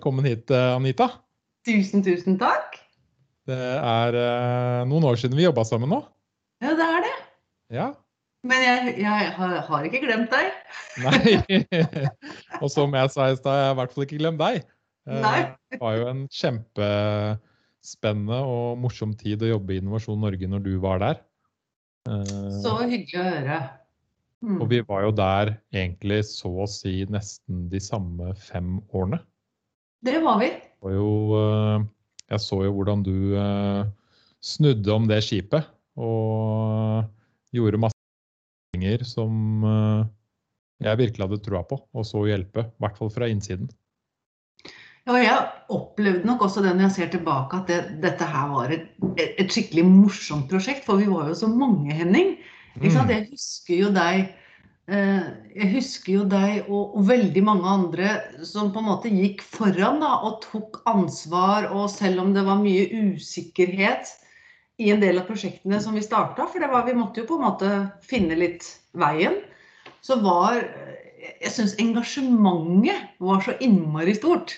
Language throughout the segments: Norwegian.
velkommen hit, eh, Anita. Tusen, tusen takk. Det er uh, noen år siden vi jobba sammen nå. Ja, det er det. Ja. Men jeg, jeg har, har ikke glemt deg. Nei. og som jeg sa i stad, jeg har i hvert fall ikke glemt deg. Eh, Nei. Det var jo en kjempespennende og morsom tid å jobbe i Innovasjon Norge når du var der. Så hyggelig å høre. Mm. Og vi var jo der egentlig så å si nesten de samme fem årene. Det var vi. Jo, eh, jeg så jo hvordan du eh, snudde om det skipet og gjorde masse ting som eh, jeg virkelig hadde troa på og så hjelpe. I hvert fall fra innsiden. Ja, jeg opplevde nok også det når jeg ser tilbake, at det, dette her var et, et skikkelig morsomt prosjekt. For vi var jo så mange, Henning. Mm. Jeg husker jo deg jeg husker jo deg og, og veldig mange andre som på en måte gikk foran da, og tok ansvar. Og selv om det var mye usikkerhet i en del av prosjektene som vi starta, for var, vi måtte jo på en måte finne litt veien, så var Jeg syns engasjementet var så innmari stort.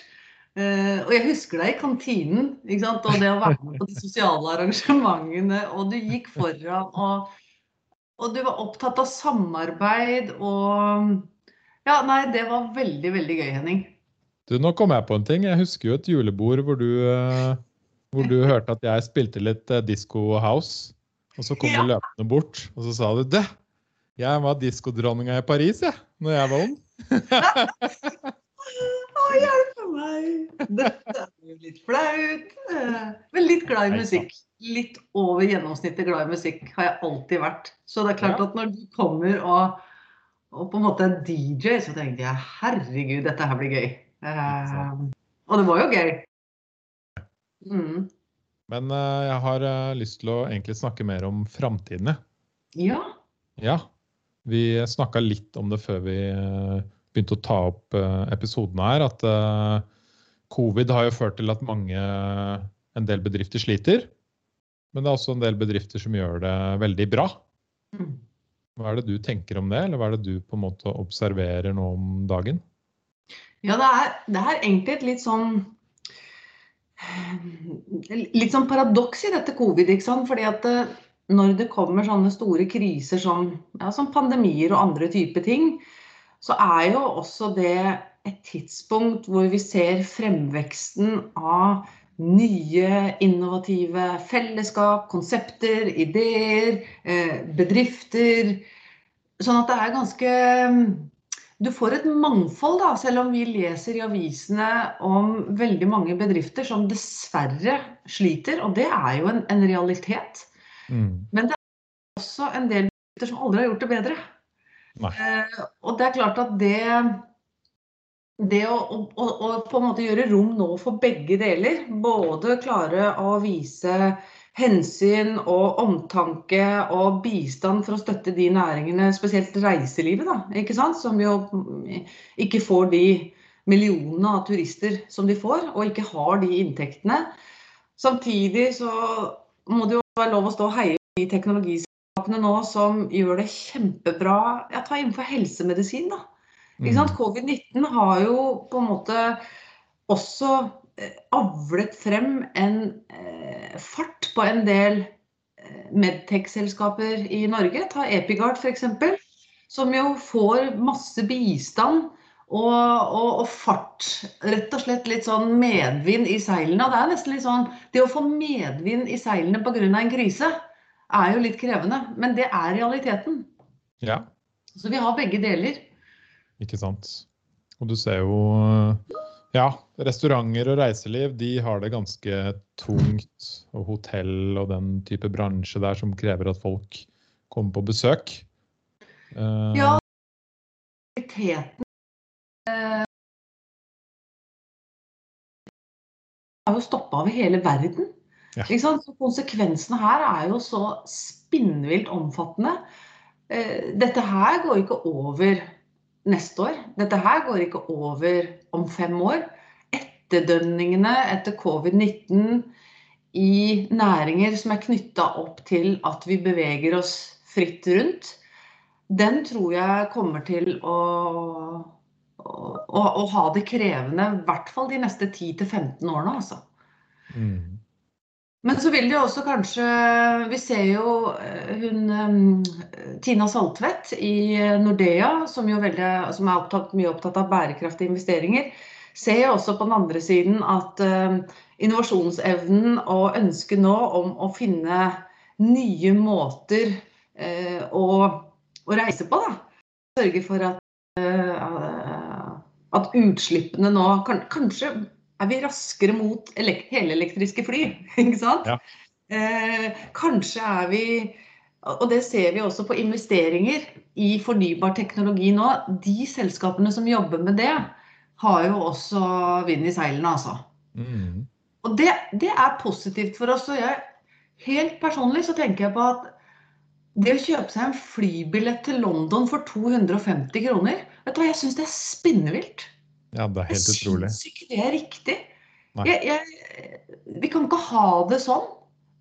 Eh, og jeg husker deg i kantinen og det å være med på de sosiale arrangementene. Og du gikk foran, og, og du var opptatt av samarbeid og Ja, nei, det var veldig, veldig gøy, Henning. Du, nå kom jeg på en ting. Jeg husker jo et julebord hvor du, eh, hvor du hørte at jeg spilte litt eh, disco house. Og så kom Ja. du løpende bort, og så sa du det. Jeg var diskodronninga i Paris, jeg, når jeg var ung. Hjelpe meg! Dette er jo litt flaut. eh, Men litt glad i musikk. Litt over gjennomsnittet glad i musikk har jeg alltid vært. Så det er klart at når du kommer og, og på en måte er DJ, så tenkte jeg herregud, dette her blir gøy. Eh, og det var jo gøy. Mm. Men eh, jeg har lyst til å egentlig snakke mer om framtiden, jeg. Ja. Ja. Vi snakka litt om det før vi begynte å ta opp eh, episoden her, at eh, covid har jo ført til at mange, en del bedrifter sliter. Men det er også en del bedrifter som gjør det veldig bra. Mm. Hva er det du tenker om det, eller hva er det du på en måte observerer nå om dagen? Ja, det er, det er egentlig et litt sånn Litt sånn paradoks i dette covid, ikke sant. Fordi at eh, når det kommer sånne store kriser som, ja, som pandemier og andre typer ting, så er jo også det et tidspunkt hvor vi ser fremveksten av nye, innovative fellesskap, konsepter, ideer, eh, bedrifter. Sånn at det er ganske du får et mangfold, da, selv om vi leser i avisene om veldig mange bedrifter som dessverre sliter. Og det er jo en, en realitet. Mm. Men det er også en del bedrifter som aldri har gjort det bedre. Eh, og det er klart at det det å, å, å, på en måte gjøre rom nå for begge deler, både klare å vise hensyn og omtanke og bistand for å støtte de næringene, spesielt reiselivet, da, ikke sant? som jo ikke får de millionene av turister som de får, og ikke har de inntektene. Samtidig så må det jo være lov å stå og heie i de teknologiselskapene nå som gjør det kjempebra. Ja, ta innenfor helsemedisin, da. Ikke sant? Covid-19 har jo på en måte også eh, avlet frem en eh, fart på en del eh, medtech-selskaper i Norge. Ta Epigard f.eks., som jo får masse bistand og, og, og, fart. Rett og slett litt sånn medvind i seilene. Det er nesten litt sånn Det å få medvind i seilene pga. en krise er jo litt krevende, men det er realiteten. Ja, Så vi har begge deler. ikke sant. Og du ser jo ja, restauranter og reiseliv de har det ganske tungt. Og hotell og den type bransje der som krever at folk kommer på besøk. Eh, Ja, realiteten eh, er jo stoppa over hele verden. Ja. Ikke sant? Så konsekvensene her er jo så spinnvilt omfattende. Eh, dette her går ikke over neste år. Dette her går ikke over om fem år. Etterdønningene etter covid-19 i næringer som er knytta opp til at vi beveger oss fritt rundt, den tror jeg kommer til å, å, å ha det krevende, i hvert fall de neste 10-15 årene. altså. Mm. Men så vil det også kanskje Vi ser jo eh, hun eh, Tina Saltvedt i Nordea, som veldig, som er opptatt, mye opptatt av bærekraftige investeringer, ser jo også på den andre siden at innovasjonsevnen og ønsket nå om å finne nye måter å, å, reise på, da. Sørge for at, at utslippene nå kan, Kanskje er vi raskere mot helelektriske fly. Ikke sant? Ja. Eh, kanskje er vi og det ser vi også på investeringer i fornybar teknologi nå. De selskapene som jobber med det, har jo også vind i seilene, altså. Mm. Og det, det, er positivt for oss. Og jeg, helt personlig så tenker jeg på at det å kjøpe seg en flybillett til London for 250 kroner, vet du hva, jeg syns det er spinnevilt. Ja, det er helt jeg utrolig. Jeg syns ikke det er riktig. Jeg, jeg, vi kan ikke ha det sånn.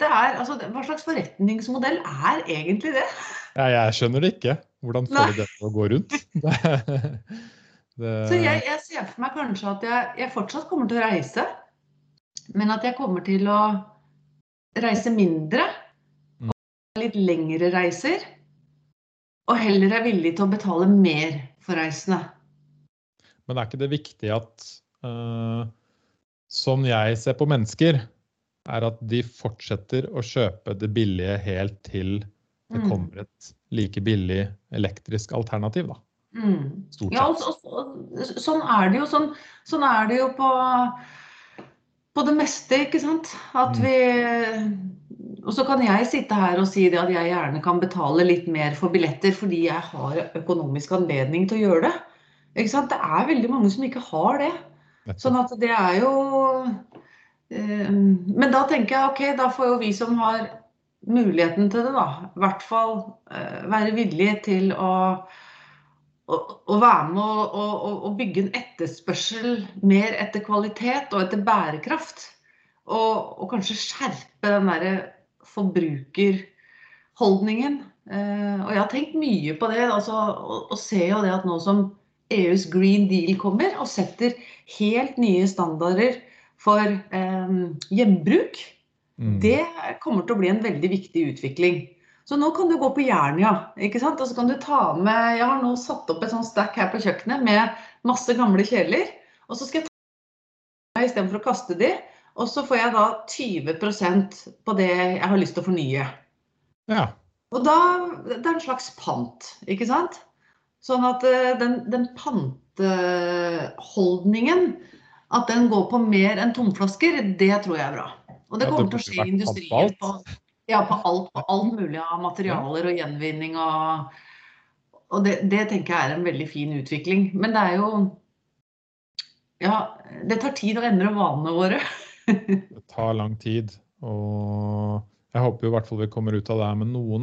Det er, altså, hva slags forretningsmodell er egentlig det? Ja, jeg skjønner det ikke. Hvordan får du det til å gå rundt? Det. Så jeg, jeg, ser for meg kanskje at jeg, jeg, fortsatt kommer til å reise, men at jeg kommer til å reise mindre. Mm. Og litt lengre reiser. Og heller er villig til å betale mer for reisene. Men er ikke det viktig at uh, Som jeg ser på mennesker, er at de fortsetter å kjøpe det billige helt til det mm. kommer et like billig elektrisk alternativ, da. Mm. Ja, og, og, sånn er det jo. Sånn, sånn, er det jo på, på det meste, ikke sant. At mm. vi Og så kan jeg sitte her og si det at jeg gjerne kan betale litt mer for billetter fordi jeg har økonomisk anledning til å gjøre det. Ikke sant? Det er veldig mange som ikke har det. Sånn at det er jo eh, Men da tenker jeg ok, da får jo vi som har muligheten til det, da, i hvert fall eh, være villige til å, å, å være med og, bygge en etterspørsel mer etter kvalitet og etter bærekraft. Og, og kanskje skjerpe den derre forbrukerholdningen. Eh, og jeg har tenkt mye på det, altså, og, og ser jo det at nå som EUs Green Deal kommer og setter helt nye standarder for eh, hjembruk, Mm. Det kommer til å bli en veldig viktig utvikling. Så nå kan du gå på Jernia. ikke sant? Og så kan du ta med Jeg har nå satt opp et sånt stack her på kjøkkenet med masse gamle kjeler. Og så skal jeg ta med istedenfor å kaste de. Og så får jeg da 20% på det jeg har lyst til å fornye. Ja. Og da Det er en slags pant, ikke sant? Sånn at eh, den, den panteholdningen, at den går på mer enn tomflasker, det tror jeg er bra. Og det kommer til å skje i industrien. På, ja, på alt, på alt mulig av materialer og gjenvinning og Og det, det tenker jeg er en veldig fin utvikling. Men det er jo Ja, det tar tid å endre vanene våre. det tar lang tid. Og jeg håper i hvert fall vi kommer ut av det her med noen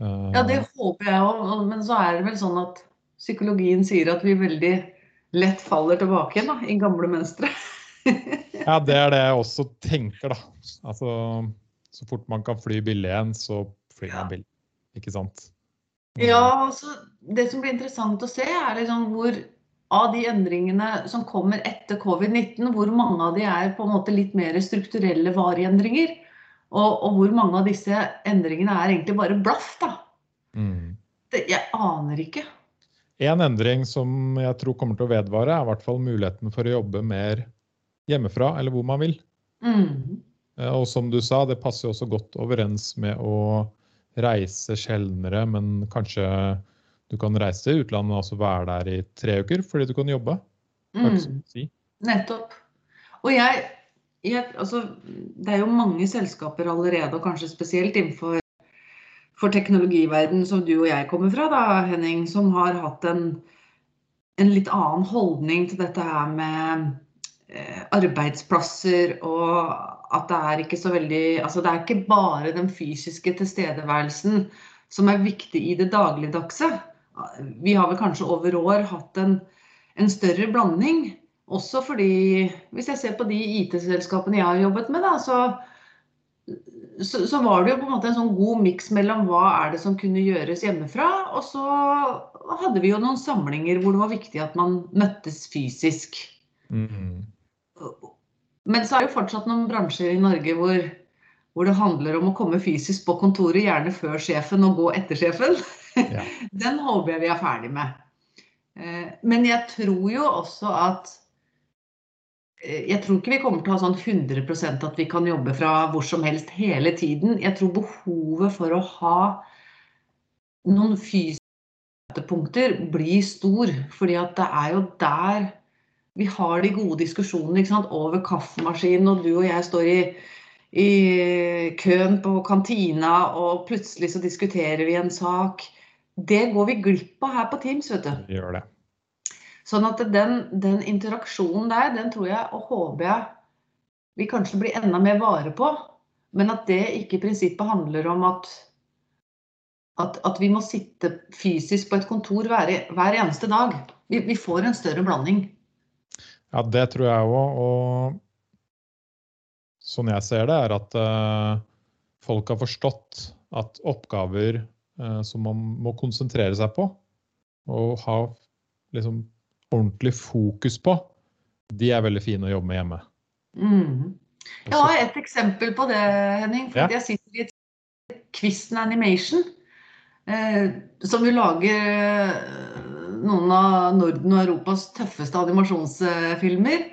ja, det eh, håper jeg òg. Men så er det vel sånn at psykologien sier at vi veldig lett faller tilbake igjen da, i gamle mønstre. ja, det er det jeg også tenker, da. Altså, så fort man kan fly billig igjen, så flyr man billig. Ikke sant? Ja, altså, det som blir interessant å se, er liksom hvor av de endringene som kommer etter covid-19, hvor mange av de er på en måte litt mer strukturelle varige og, og, hvor mange av disse endringene er egentlig bare blaff, da. Mm. Det, jeg aner ikke. En endring som jeg tror kommer til å vedvare, er i hvert fall muligheten for å jobbe mer hjemmefra, eller hvor man vil. Mm. Eh, og som du sa, det passer også godt overens med å reise sjeldnere, men kanskje du kan reise til utlandet og altså være der i tre uker fordi du kan jobbe. Mm. Si. Nettopp. Og jeg, jeg, altså, det er jo mange selskaper allerede, og kanskje spesielt innenfor for teknologiverden som du og jeg kommer fra, da, Henning, som har hatt en, en litt annen holdning til dette her med eh, arbeidsplasser og at det er ikke så veldig Altså det er ikke bare den fysiske tilstedeværelsen som er viktig i det dagligdagse. Vi har vel kanskje over år hatt en, en større blanding. Også fordi, hvis jeg ser på de IT-selskapene jeg har jobbet med, da, så, så, så, var det jo på en måte en sånn god miks mellom hva er det som kunne gjøres hjemmefra, og så, hadde vi jo noen samlinger hvor det var viktig at man møttes fysisk. Mm. Men så er det jo fortsatt noen bransjer i Norge hvor, hvor det handler om å komme fysisk på kontoret, gjerne før sjefen og gå etter sjefen. Ja. Den håper jeg vi er ferdig med. Eh, Men jeg tror jo også at Jeg tror ikke vi kommer til å ha sånn 100% at vi kan jobbe fra hvor som helst hele tiden. Jeg tror behovet for å ha noen fysiske møtepunkter blir stor. fordi at det er jo der vi har de gode diskusjonene over kaffemaskinen, og du og jeg står i, i køen på kantina, og plutselig så diskuterer vi en sak. Det går vi glipp av her på Teams, vet du. Gjør det. Sånn at den, den interaksjonen der, den tror jeg og håper jeg vi kanskje blir enda mer vare på. Men at det ikke i prinsippet handler om at, at, at vi må sitte fysisk på et kontor hver, hver eneste dag. Vi, vi får en større blanding. Ja, det tror jeg òg. Og sånn jeg ser det, er at uh, folk har forstått at oppgaver uh, som man må konsentrere seg på, og ha liksom ordentlig fokus på, de er veldig fine å jobbe med hjemme. Mm. Jeg har et eksempel på det, Henning. For Ja. jeg sitter i et Kvisten Animation, eh, som jo lager eh, noen av Norden og Europas tøffeste animasjonsfilmer.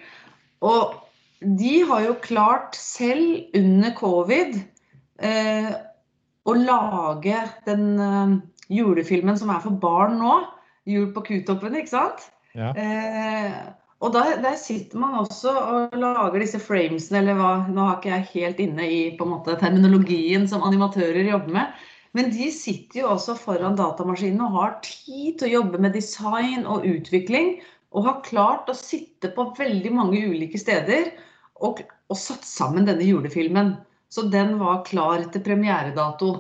Og de har jo klart selv under covid eh, å lage den eh, julefilmen som er for barn nå. Jul på Kutoppen, ikke sant? Eh, og der, der sitter man også og lager disse framesene, eller hva Nå har ikke jeg helt inne i på en måte, terminologien som animatører jobber med. Men de sitter jo også foran datamaskinen og har tid til å jobbe med design og utvikling. Og har klart å sitte på veldig mange ulike steder og, og satt sammen denne julefilmen. Så den var klar til premieredato.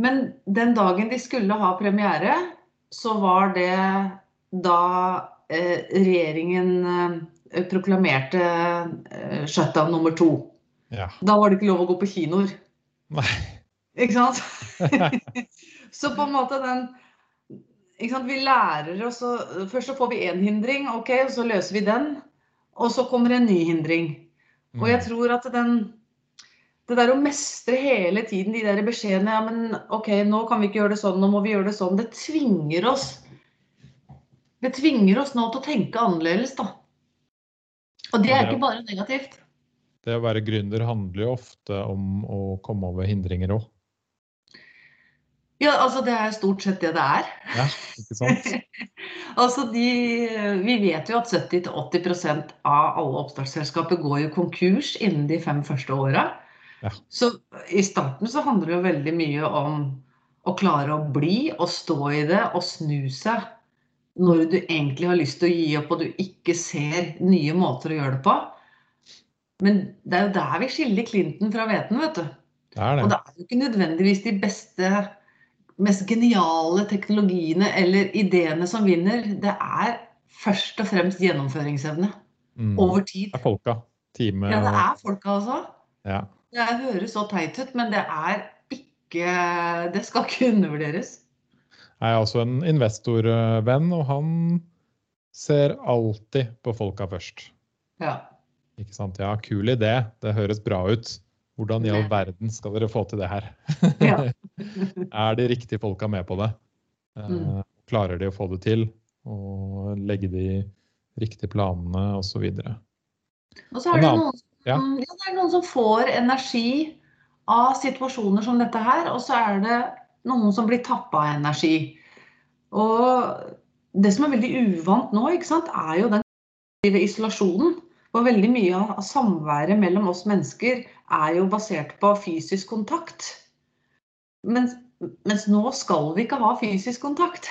Men den dagen de skulle ha premiere, så var det da eh, regjeringen eh, proklamerte eh, shutdown nummer to. Ja. Da var det ikke lov å gå på kinoer. Nei. Ikke sant? så på en måte den? Vi lærer oss å Først så får vi én hindring, ok, og så løser vi den. Og så kommer en ny hindring. Og jeg Mm. tror at den det der å mestre hele tiden de der beskjedene ja, men OK, nå kan vi ikke gjøre det sånn, nå må vi gjøre det sånn. Det tvinger oss Det tvinger oss nå til å tenke annerledes, da. Og det er ikke bare negativt. Det å være gründer handler jo ofte om å komme over hindringer òg. Ja, altså det er stort sett det det er. Ja, ikke sant? Altså de, vi vet jo at 70-80% av alle oppstartsselskaper går jo konkurs innen de fem første åra. Ja. Så i starten så handler det jo veldig mye om å klare å bli og stå i det og snu seg når du egentlig har lyst til å gi opp og du ikke ser nye måter å gjøre det på. Men det er jo der vi skiller Clinton fra hveten, vet du. Det er Og det. det er jo ikke nødvendigvis de beste, mest geniale teknologiene eller ideene som vinner. Det er først og fremst gjennomføringsevne Mm. over tid. Det er folka. Time Ja, det er folka altså. ja. Det høres så teit ut, men det er ikke Det skal ikke undervurderes. Jeg er også en investorvenn, og han ser alltid på folka først. Ja. Ikke sant? Ja, kul idé. Det høres bra ut. Hvordan i all verden skal dere få til det her? ja. Er de riktige folka med på det? Eh, Mm. Klarer de å få det til? Og legge de riktige planene osv. Og så er det, noen, ja. ja, det er noen som får energi av situasjoner som dette her, og så er det noen som blir tappa av energi. Og det som er veldig uvant nå, sant, er jo den isolasjonen. Og veldig mye av samværet mellom oss mennesker er jo basert på fysisk kontakt. Mens, mens nå skal vi ikke ha fysisk kontakt.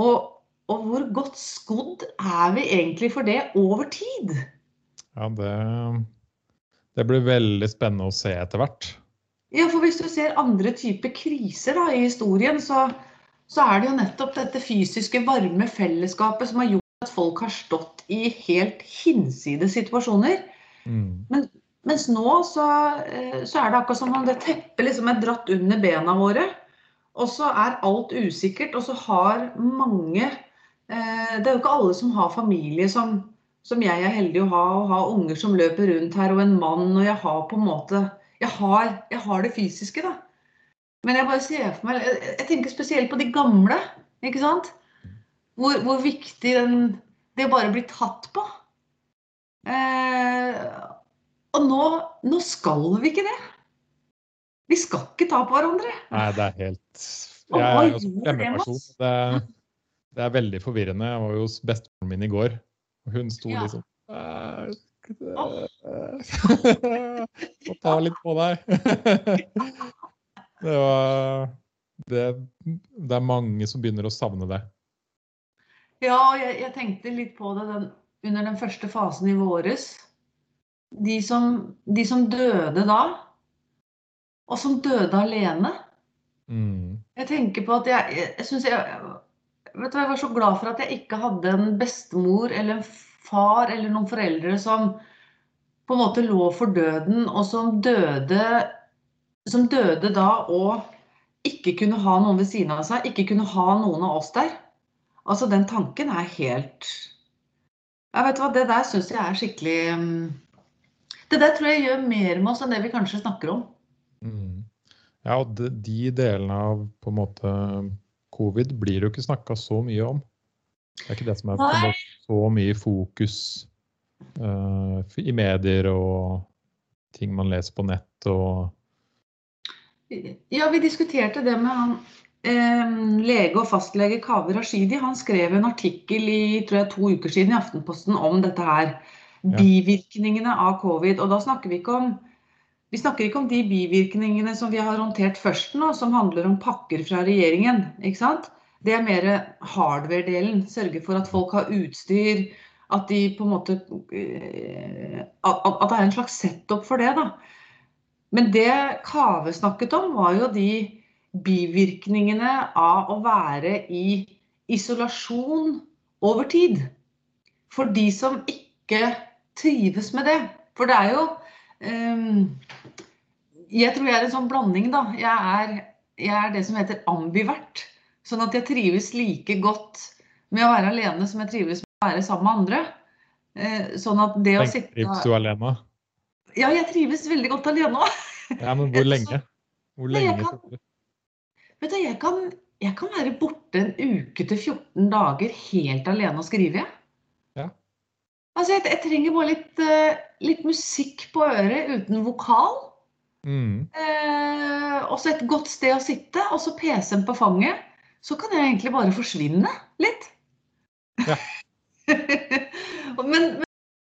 Og, og hvor godt skodd er vi egentlig for det over tid? Ja, det, det blir veldig spennende å se etter hvert. Ja, for hvis du ser andre typer kriser da, i historien, så, så er det jo nettopp dette fysiske, varme fellesskapet som har gjort at folk har stått i helt hinsides situasjoner. Mm. Mens nå så, eh, så er det akkurat som om det teppet liksom er dratt under bena våre. og så er alt usikkert, og så har mange eh, Det er jo ikke alle som har familie som, som jeg er heldig å ha, og har unger som løper rundt her, og en mann, og jeg har på en måte Jeg har, jeg har det fysiske, da. Men jeg bare ser for meg Jeg, jeg tenker spesielt på de gamle, ikke sant? Hvor, hvor viktig den, det bare blir tatt på. Eh, og nå, nå skal vi ikke det. Vi skal ikke ta på hverandre. Nei, det er helt Jeg er jo fremmedperson. Det, det er veldig forvirrende. Jeg var jo hos bestemoren min i går, og hun sto ja. liksom Må ta litt på deg. det var det, det, er mange som begynner å savne det. Ja, jeg, jeg tenkte litt på det den, under den første fasen i våres. De som, de som døde da, og som døde alene. Mm. Jeg tenker på at jeg, jeg, jeg jeg, vet du, jeg var så glad for at jeg ikke hadde en bestemor eller en far eller noen foreldre som på en måte lå for døden, og som døde, som døde da og ikke kunne ha noen ved siden av seg, ikke kunne ha noen av oss der. Altså, den tanken er helt Jeg vet hva, Det der syns jeg er skikkelig mm, Det der tror jeg gjør mer med oss enn det vi kanskje snakker om. Mm. Ja, og de, de, delene av på en måte covid blir jo ikke snakka så mye om. Det er ikke det som er på en måte, så mye fokus uh, i medier og ting man leser på nett og Ja, vi diskuterte det med han eh, lege og fastlege Kaveh Rashidi. Han skrev en artikkel i tror jeg, to uker siden i Aftenposten om dette her. Bivirkningene av covid. Og da snakker vi ikke om vi snakker ikke om de bivirkningene som vi har håndtert først nå, som handler om pakker fra regjeringen. ikke sant? Det er mer hardware-delen. Sørge for at folk har utstyr. At de på en måte eh, At det er en slags setup for det, da. Men det Kave snakket om, var jo de bivirkningene av å være i isolasjon over tid. For de som ikke trives med det. For det er jo Ehm, jeg tror jeg er en sånn blanding, da. Jeg er, jeg er, det som heter ambivert. Sånn at jeg trives like godt med å være alene som jeg trives med å være sammen med andre. Eh, sånn at det å sitte Trives du alene? Ja, jeg trives veldig godt alene òg. Ja, men hvor lenge? Hvor lenge? Jeg kan, vet du, jeg kan, jeg kan være borte en uke til 14 dager helt alene og skrive. Ja. Altså, jeg, jeg trenger bare litt, uh, litt, musikk på øret uten vokal. Mm. Eh, og så et godt sted å sitte, og så PC-en på fanget. Så kan jeg egentlig bare forsvinne litt. Ja. men,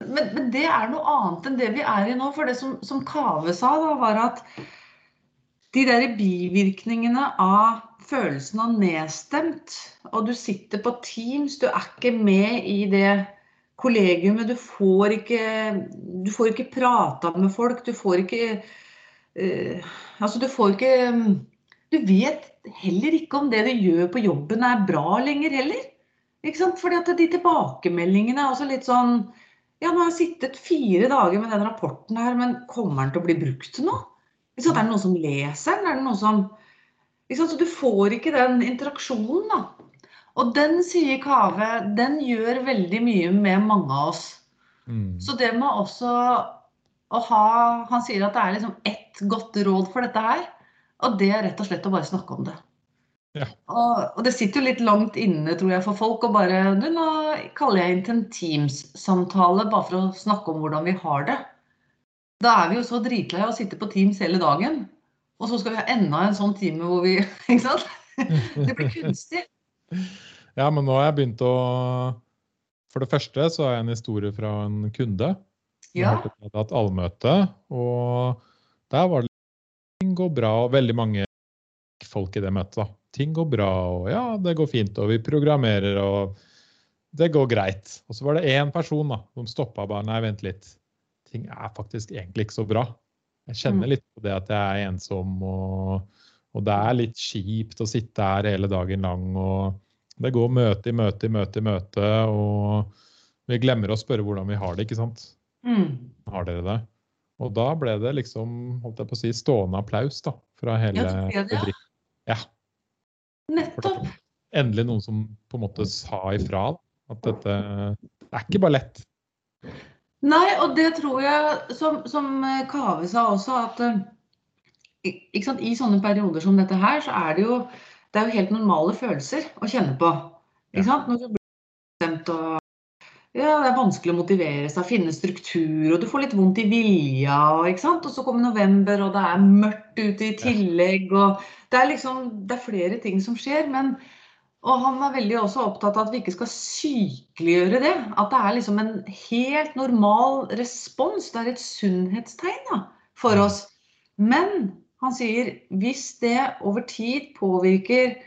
men, men, det er noe annet enn det vi er i nå. For det som, som Kave sa, da, var at de der bivirkningene av følelsen av nedstemt, og du sitter på Teams, du er ikke med i det kollegiumet. Du får ikke, du får ikke prata med folk. Du får ikke uh, Altså, du får ikke Du vet heller ikke om det du gjør på jobben er bra lenger heller. Ikke sant? Fordi at de tilbakemeldingene er også litt sånn Ja, nå har jeg sittet fire dager med den rapporten her, men kommer den til å bli brukt til noe? Er det noen som leser den? Er det noen som Så du får ikke den interaksjonen, da. Og den, sier Kave, den gjør veldig mye med mange av oss. Mm. Så det med også å ha Han sier at det er liksom ett godt råd for dette her. Og det er rett og slett å bare snakke om det. Ja. Og, og, det sitter jo litt langt inne, tror jeg, for folk å bare du, Nå kaller jeg inn til en Teams-samtale bare for å snakke om hvordan vi har det. Da er vi jo så dritlei av å sitte på Teams hele dagen. Og så skal vi ha enda en sånn time hvor vi Ikke sant? Det blir kunstig. Ja, men nå har jeg begynt å For det første så har jeg en historie fra en kunde. Ja. Jeg har hatt allmøte, og der var det går bra, og veldig mange folk i det møtet. da. Ting går bra, og ja, det går fint, og vi programmerer, og det går greit. Og så var det én person da, som stoppa bare Nei, vent litt. Ting er faktisk egentlig ikke så bra. Jeg kjenner mm. litt på det at jeg er ensom, og og det er litt kjipt å sitte her hele dagen lang. og Det går møte i møte i møte i møte. Og vi glemmer å spørre hvordan vi har det, ikke sant? Mm. Har dere det? Og da ble det liksom holdt jeg på å si, stående applaus da, fra hele ja, bedriften. Ja. Nettopp. Endelig noen som på en måte sa ifra. At dette det er ikke bare lett. Nei, og det tror jeg, som, som Kave sa også, at ikke sant, i sånne perioder som dette her, så er det jo det er jo helt normale følelser å kjenne på. Ikke sant? Når du blir bestemt og ja, det er vanskelig å motivere seg, finne struktur, og du får litt vondt i vilja. Sant? Og så kommer november, og det er mørkt ute i tillegg. og Det er liksom, det er flere ting som skjer. men og han er veldig også opptatt av at vi ikke skal sykeliggjøre det. At det er liksom en helt normal respons. Det er et sunnhetstegn da, for oss. Men han sier hvis det over tid påvirker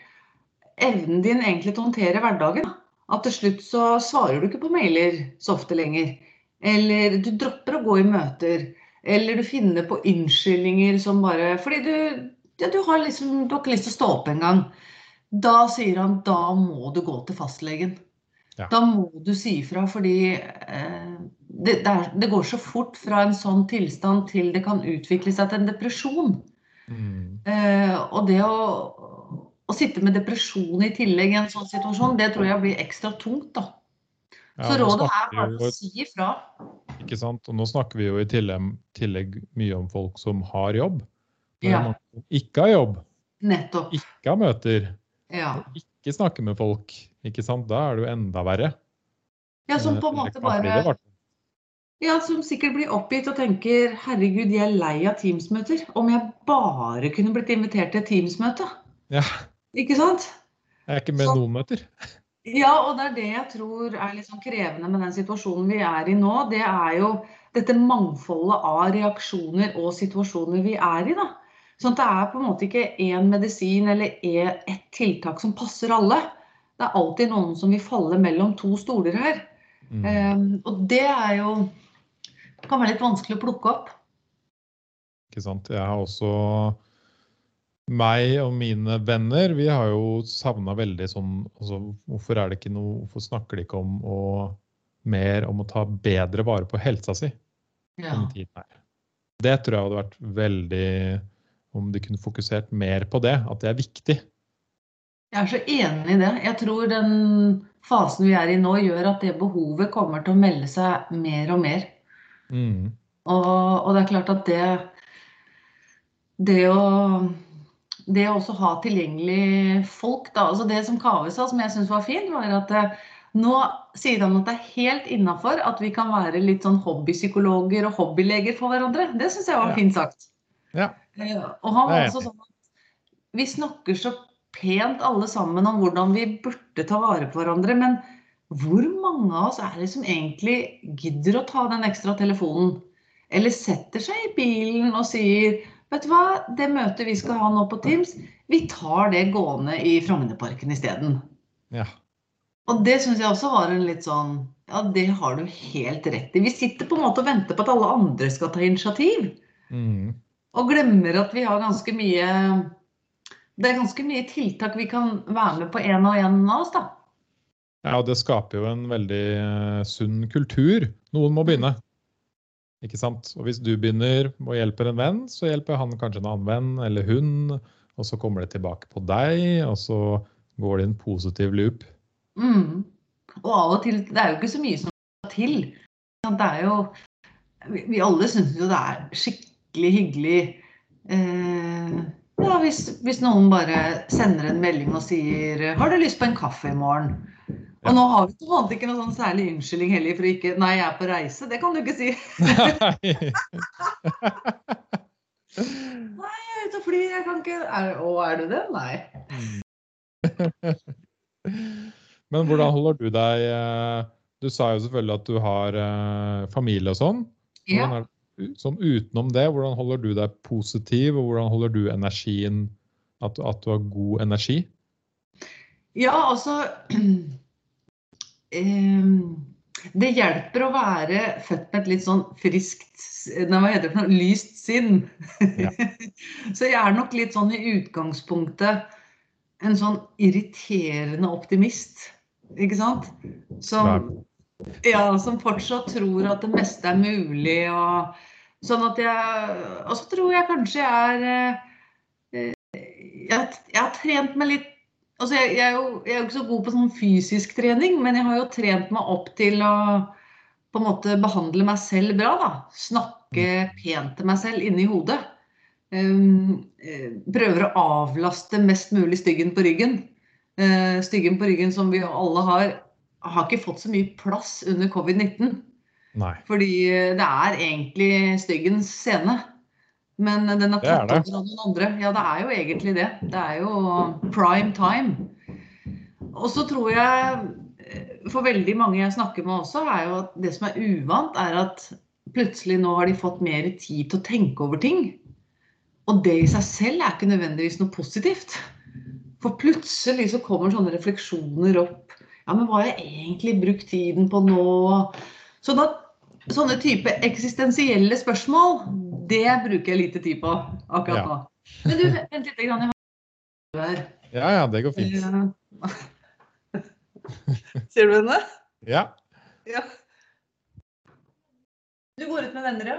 evnen din egentlig til å håndtere hverdagen, at til slutt så svarer du ikke på mailer så ofte lenger. Eller du dropper å gå i møter. Eller du finner på unnskyldninger som bare Fordi du, ja, du, har liksom, du har ikke lyst til å stå opp engang. Da sier han da må du gå til fastlegen. Ja. Da må du si ifra, fordi eh, det, det, er, det, går så fort fra en sånn tilstand til det kan utvikle seg til en depresjon. Mm. Eh, og det å å sitte med depresjon i tillegg i en sånn situasjon, det tror jeg blir ekstra tungt, da. Så ja, rådet er bare å si ifra. Ikke sant. Og nå snakker vi jo i tillegg, tillegg mye om folk som har jobb. Men ja. som ikke har jobb. Nettopp. Ikke har møter. Ja. Ikke snakker med folk. Ikke sant. Da er det jo enda verre. Ja, som på en måte bare ja, Som sikkert blir oppgitt og tenker herregud, jeg er lei av Teams-møter. Om jeg bare kunne blitt invitert til et Teams-møte. Ja. Ikke sant? Jeg er ikke med noen møter. Ja, og det er det jeg tror er liksom krevende med den situasjonen vi er i nå. Det er jo dette mangfoldet av reaksjoner og situasjoner vi er i. da. Sånn at det er på en måte ikke én medisin eller ett tiltak som passer alle. Det er alltid noen som vil falle mellom to stoler her. Mm. Um, og det er jo Det kan være litt vanskelig å plukke opp. Ikke sant. Jeg har også meg og mine venner, vi har jo savna veldig sånn altså, Hvorfor er det ikke noe Hvorfor snakker de ikke om å mer om å ta bedre vare på helsa si? Ja. Det tror jeg hadde vært veldig Om de kunne fokusert mer på det, at det er viktig. Jeg er så enig i det. Jeg tror den fasen vi er i nå, gjør at det behovet kommer til å melde seg mer og mer. Mm. Og, og det er klart at det Det å det å også ha tilgjengelig folk, da, altså det som Kave sa, som jeg syns var fint, var at eh, nå sier han at det er helt innafor at vi kan være litt sånn hobbypsykologer og hobbyleger for hverandre. Det syns jeg var ja. fint sagt. Ja. Eh, og han var også sånn at vi snakker så pent alle sammen om hvordan vi burde ta vare på hverandre, men hvor mange av oss er det som egentlig gidder å ta den ekstra telefonen? Eller setter seg i bilen og sier Vet du hva, det møtet vi skal ha nå på Teams, vi tar det gående i Frognerparken isteden. Ja. Og det syns jeg også var en litt sånn Ja, det har du helt rett i. Vi sitter på en måte og venter på at alle andre skal ta initiativ. Mm. Og glemmer at vi har ganske mye Det er ganske mye tiltak vi kan være med på en og en av oss, da. Ja, og det skaper jo en veldig uh, sunn kultur. Noen må begynne. Ikke sant? Og hvis du begynner og hjelper en venn, så hjelper han kanskje en annen venn eller hun. Og så kommer det tilbake på deg, og så går det i en positiv loop. Mm. Og av og til Det er jo ikke så mye som skal til. Det er jo Vi, alle syns jo det er skikkelig hyggelig eh, ja, hvis, hvis, noen bare sender en melding og sier 'Har du lyst på en kaffe i morgen?' Og nå har vi en måte ikke noe sånn særlig unnskyldning heller for ikke Nei, jeg er på reise. Det kan du ikke si. Nei, jeg er ute og flyr. Jeg kan ikke er, Å, er du det? Nei. Men hvordan holder du deg eh, Du sa jo selvfølgelig at du har eh, familie og sånn. Ja. sånn utenom det, hvordan holder du deg positiv, og hvordan holder du energien At, at du har god energi? Ja, altså det hjelper å være født med et litt sånn friskt Hva heter det? Lyst sinn. Ja. så jeg er nok litt sånn i utgangspunktet en sånn irriterende optimist. Ikke sant? Som, ja, som fortsatt tror at det meste er mulig. Og, sånn at jeg Og så tror jeg kanskje jeg er eh, jeg, jeg har trent meg litt altså jeg, jeg, er jo, jeg, er jo, ikke så god på sånn fysisk trening, men jeg har jo trent meg opp til å på en måte behandle meg selv bra. da. Snakke mm. pent til meg selv inni hodet. Um, prøver å avlaste mest mulig styggen på ryggen. Uh, styggen på ryggen som vi alle har, har ikke fått så mye plass under covid-19. Fordi det er egentlig styggens scene. Men den har tatt over av noen andre. Ja, det er jo egentlig det. Det er jo prime time. Og så tror jeg for veldig mange jeg snakker med også, er jo at det som er uvant, er at plutselig nå har de fått mer tid til å tenke over ting. Og det i seg selv er ikke nødvendigvis noe positivt. For plutselig så kommer sånne refleksjoner opp. Ja, men hva har jeg egentlig brukt tiden på nå? Så at sånne type eksistensielle spørsmål, det bruker jeg lite tid på akkurat nå. Men du, vent litt. Grann, Jeg har Ja, ja, det går fint. Ser du henne? Ja. ja. Du går ut med venner, ja?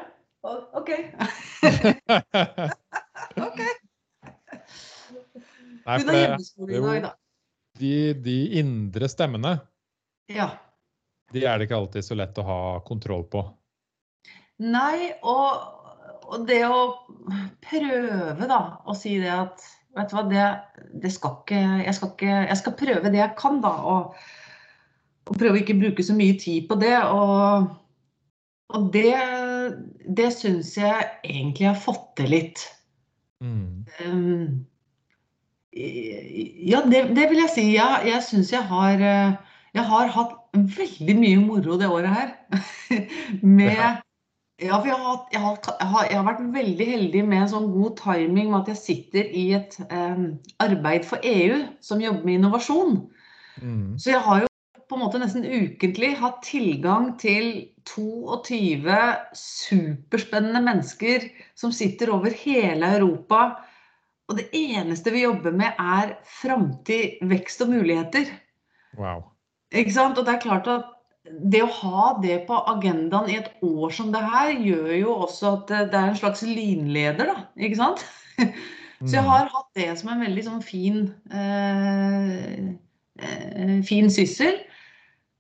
OK. OK. Nei, for det, det, de, de indre stemmene ja. De er det ikke alltid så lett å ha kontroll på. Nei, og, og det å prøve da, å si det at vet du hva, det, det skal ikke jeg, skal ikke jeg skal prøve det jeg kan, da. Og, og prøve å ikke bruke så mye tid på det. Og, og det, det syns jeg egentlig jeg har fått til litt. Mm. Um, ja, det, det, vil jeg si. Ja, jeg syns jeg har Jeg har hatt veldig mye moro det året her. med ja, for jeg har, jeg, har, jeg har, vært veldig heldig med en sånn god timing med at jeg sitter i et eh, arbeid for EU som jobber med innovasjon. Mm. Så jeg har jo på en måte nesten ukentlig hatt tilgang til 22 superspennende mennesker som sitter over hele Europa. Og det eneste vi jobber med, er framtid, vekst og muligheter. Wow. Ikke sant? Og det er klart at det å ha det på agendaen i et år som det her, gjør jo også at det er en slags linleder, da. Ikke sant? Så jeg mm. har hatt det som en veldig sånn fin, eh, eh, fin syssel.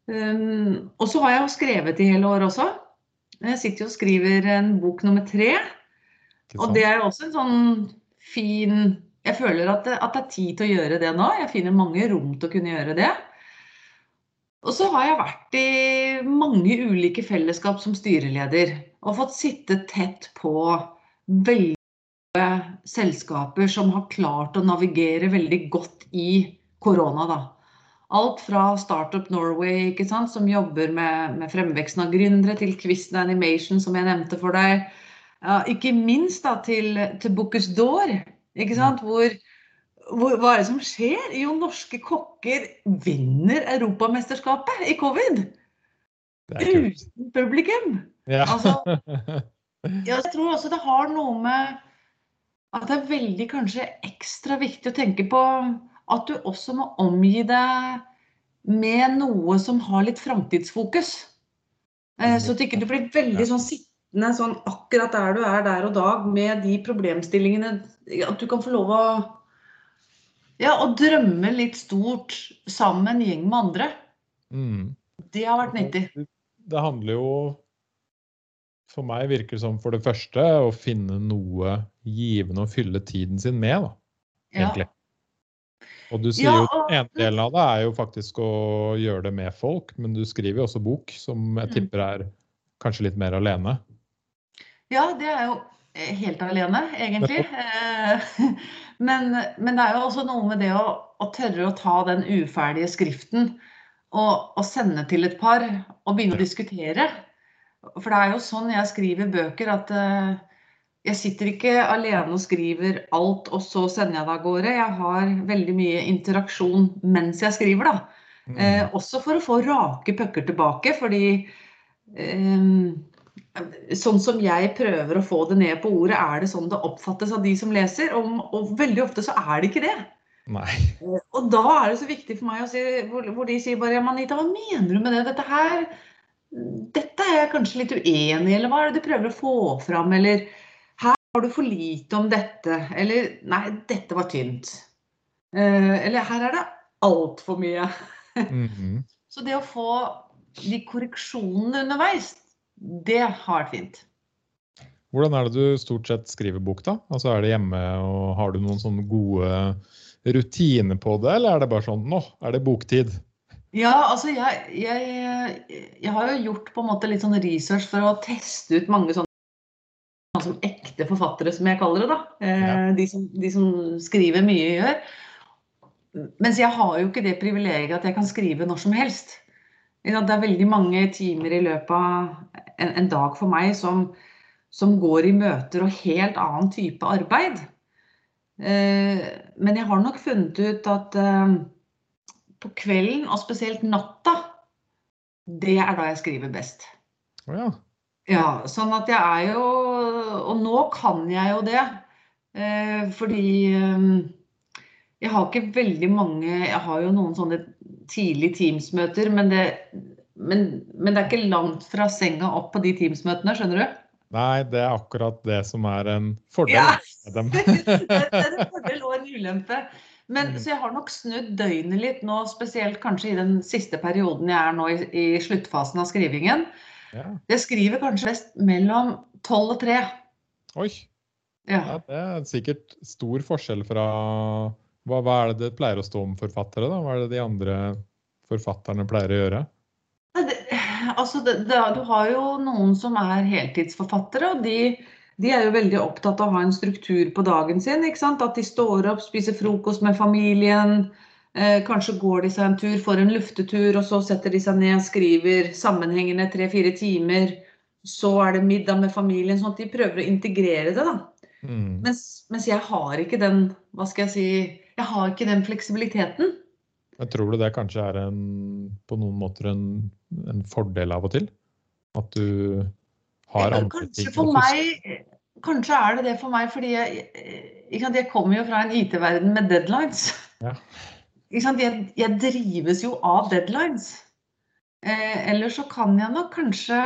Um, og så har jeg jo skrevet i hele år også. Jeg sitter jo og skriver en bok nummer tre. Og det er også en sånn fin Jeg føler at det, at det er tid til å gjøre det nå. Jeg finner mange rom til å kunne gjøre det. Og så har jeg vært i mange ulike fellesskap som styreleder og fått sitte tett på veldig selskaper som har klart å navigere veldig godt i korona. da. Alt fra Startup Norway, sant, som jobber med, med fremveksten av gründere, til Quisten Animation, som jeg nevnte for deg. Ja, ikke minst da, til, til Bocuse d'Or, hvor, hva er det som skjer? Jo, norske kokker vinner Europamesterskapet i covid. Uten publikum. Ja. Altså, jeg tror også det har noe med at det er veldig kanskje ekstra viktig å tenke på at du også må omgi deg med noe som har litt framtidsfokus. Eh, så at ikke du blir veldig sånn sittende sånn akkurat der du er der og dag med de problemstillingene. At du kan få lov å ja, og drømme litt stort sammen med en gjeng med andre. Mm. Det har vært nyttig. Det handler jo For meg virker det som for det første å finne noe givende å fylle tiden sin med, da. Egentlig. Ja. Og du sier ja, og... jo en del av det er jo faktisk å gjøre det med folk, men du skriver jo også bok, som jeg mm. tipper er kanskje litt mer alene. Ja, det er jo helt alene, egentlig. Men, men, det er jo også noe med det å, å tørre å ta den uferdige skriften og, og, sende til et par og begynne å diskutere. For det er jo sånn jeg skriver bøker, at uh, jeg sitter ikke alene og skriver alt, og så sender jeg det av gårde. Jeg har veldig mye interaksjon mens jeg skriver, da. Mm. Uh, også for å få rake pucker tilbake, fordi um, sånn som jeg prøver å få det ned på ordet, er det sånn det oppfattes av de som leser? Og, og veldig ofte så er det ikke det. Nei. Eh, og da er det så viktig for meg å si, hvor, hvor de sier bare ja, Manita, hva mener du med det? Dette her Dette er jeg kanskje litt uenig i, eller hva er det du prøver å få fram? Eller her har du for lite om dette. Eller nei, dette var tynt. Eh, eller her er det altfor mye. Mhm. Så det å få de korreksjonene underveis, det har vært fint. Hvordan er det du stort sett skriver bok, da? Altså Er det hjemme, og har du noen sånne gode rutiner på det, eller er det bare sånn nå er det boktid? Ja, altså jeg, jeg, jeg har jo gjort på en måte litt sånn research for å teste ut mange sånne sånn som ekte forfattere, som jeg kaller det. da. Eh, Ja. De, som, de som skriver mye gjør. Mens jeg har jo ikke det privilegiet at jeg kan skrive når som helst. Det er veldig mange timer i løpet av en, en dag for meg som, som går i møter og helt annen type arbeid. Eh, men jeg har nok funnet ut at eh, på kvelden, og spesielt natta, det er da jeg skriver best. Oh, ja. Ja, sånn at jeg er jo Og nå kan jeg jo det. Eh, fordi jeg har ikke veldig mange Jeg har jo noen sånne tidlige Teams-møter, men, det- men, men det er ikke langt fra senga opp på de Teams-møtene, skjønner du? Nei, det er akkurat det som er en fordel Ja. med dem. det er en fordel og en ulempe. Men, Mm. så jeg har nok snudd døgnet litt nå, spesielt kanskje i den siste perioden jeg er nå i, i sluttfasen av skrivingen. Ja. Jeg skriver kanskje best mellom tolv og tre. Oi. Ja. Ja, det er sikkert stor forskjell fra hva, hva er det det pleier å stå om forfattere, da? Hva er det de andre forfatterne pleier å gjøre? Altså det, det, du har jo noen som er heltidsforfattere, og de, de er jo veldig opptatt av å ha en struktur på dagen sin. ikke sant? At de står opp, spiser frokost med familien, eh, kanskje går de seg en tur, får en luftetur, og så setter de seg ned, skriver sammenhengende tre-fire timer. Så er det middag med familien, sånn at de prøver å integrere det. da. Mm. Mens, mens jeg har ikke den, hva skal jeg si, jeg har ikke den fleksibiliteten. Jeg tror du det kanskje er en, på noen måter en, en fordel av og til? At du har Ja, andre Kanskje ting for meg Kanskje er det det for meg, fordi jeg, sant, jeg kommer jo fra en IT-verden med deadlines. Ja. Jeg, jeg drives jo av deadlines. Eh, eller så kan jeg nok kanskje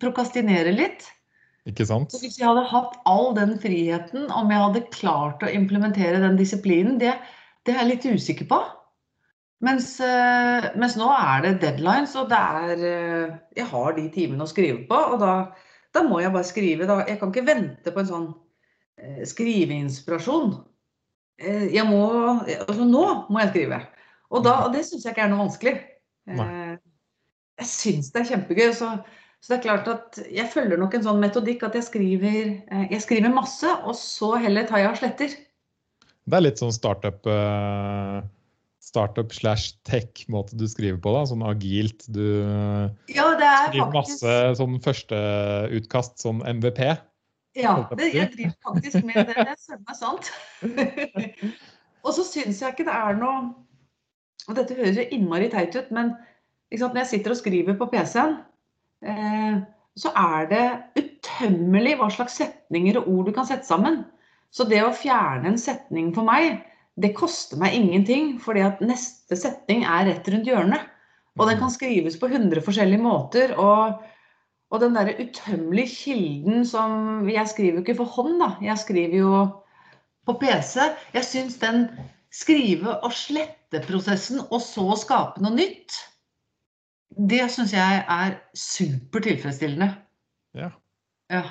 prokastinere litt. Ikke sant? Så hvis jeg hadde hatt all den friheten, om jeg hadde klart å implementere den disiplinen, det, det er jeg litt usikker på. Mens, eh, mens nå er det deadlines, og det er eh, Jeg har de timene å skrive på, og da, da må jeg bare skrive. Da. Jeg kan ikke vente på en sånn eh, skriveinspirasjon. Jeg må Altså, nå må jeg skrive. Og, da, og det syns jeg ikke er noe vanskelig. Nei. Jeg syns det er kjempegøy. Så, så det er klart at jeg følger nok en sånn metodikk at jeg skriver, jeg skriver masse, og så heller tar jeg og sletter. Det er litt sånn startup Startup slash tech-måte du skriver på, da. Sånn agilt. Du Ja, det er skriver faktisk masse sånn førsteutkast, sånn MVP. Ja, det, jeg driver faktisk med det. Det er sømme sant. og så syns jeg ikke det er noe Og dette høres jo innmari teit ut, men sant, når jeg sitter og skriver på PC-en, eh, så er det utømmelig hva slags setninger og ord du kan sette sammen. Så det å fjerne en setning for meg, det koster meg ingenting, fordi at neste setning er rett rundt hjørnet. Og den kan skrives på 100 forskjellige måter. og og den der utømmelige kilden som Jeg skriver jo ikke for hånd, da. Jeg skriver jo på PC. Jeg syns den skrive- og sletteprosessen, og så skape noe nytt, det syns jeg er super tilfredsstillende. Ja. Ja.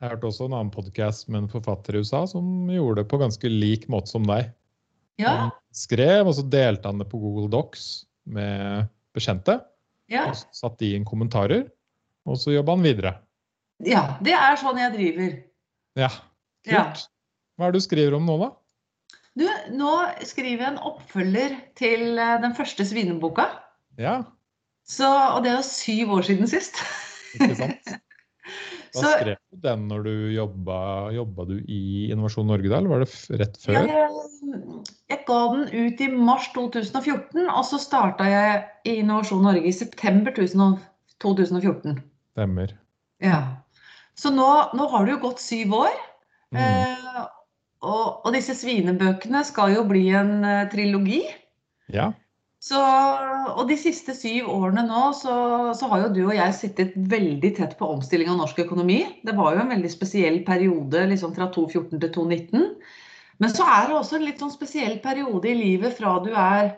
Jeg hørte også en annen podkast med en forfatter i USA som gjorde det på ganske lik måte som deg. Ja. Han skrev, og så delte han det på Google Docs med bekjente. Ja. Og så satte de inn kommentarer, og så jobba han videre. ja. Det er sånn jeg driver. Ja, kult. Hva er det du skriver om nå, da? Du, nå skriver jeg en oppfølger til eh, den første svineboka. Ja, Så, og det er jo syv år siden sist. ikke sant? Så- skrev du den når du jobba, jobba du i Innovasjon Norge da, eller var det rett før? Jeg, jeg ga den ut i mars 2014, og så starta jeg i Innovasjon Norge i september 2014. Stemmer. Ja. Så nå, nå har det jo gått syv år. Mm. Eh, og, og disse svinebøkene skal jo bli en uh, trilogi. Ja. Så, og de siste syv årene nå, så, så har jo du og jeg sittet veldig tett på omstilling av norsk økonomi. Det var jo en veldig spesiell periode liksom fra 2014 til 2019. Men så er det også en litt sånn spesiell periode i livet fra du er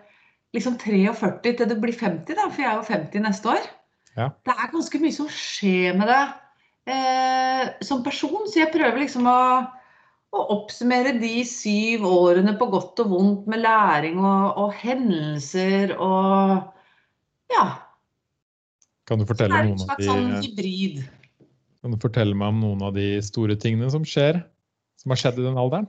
liksom 43 til du blir 50, da, for jeg er jo 50 neste år. Ja. Det er ganske mye som skjer med deg eh, som person, så jeg prøver liksom å, å, oppsummere de syv årene på godt og vondt med læring og, og hendelser og ja. Kan du fortelle noen av de sånn. Kan du fortelle meg om noen av de store tingene som skjer? Som har skjedd i den alderen?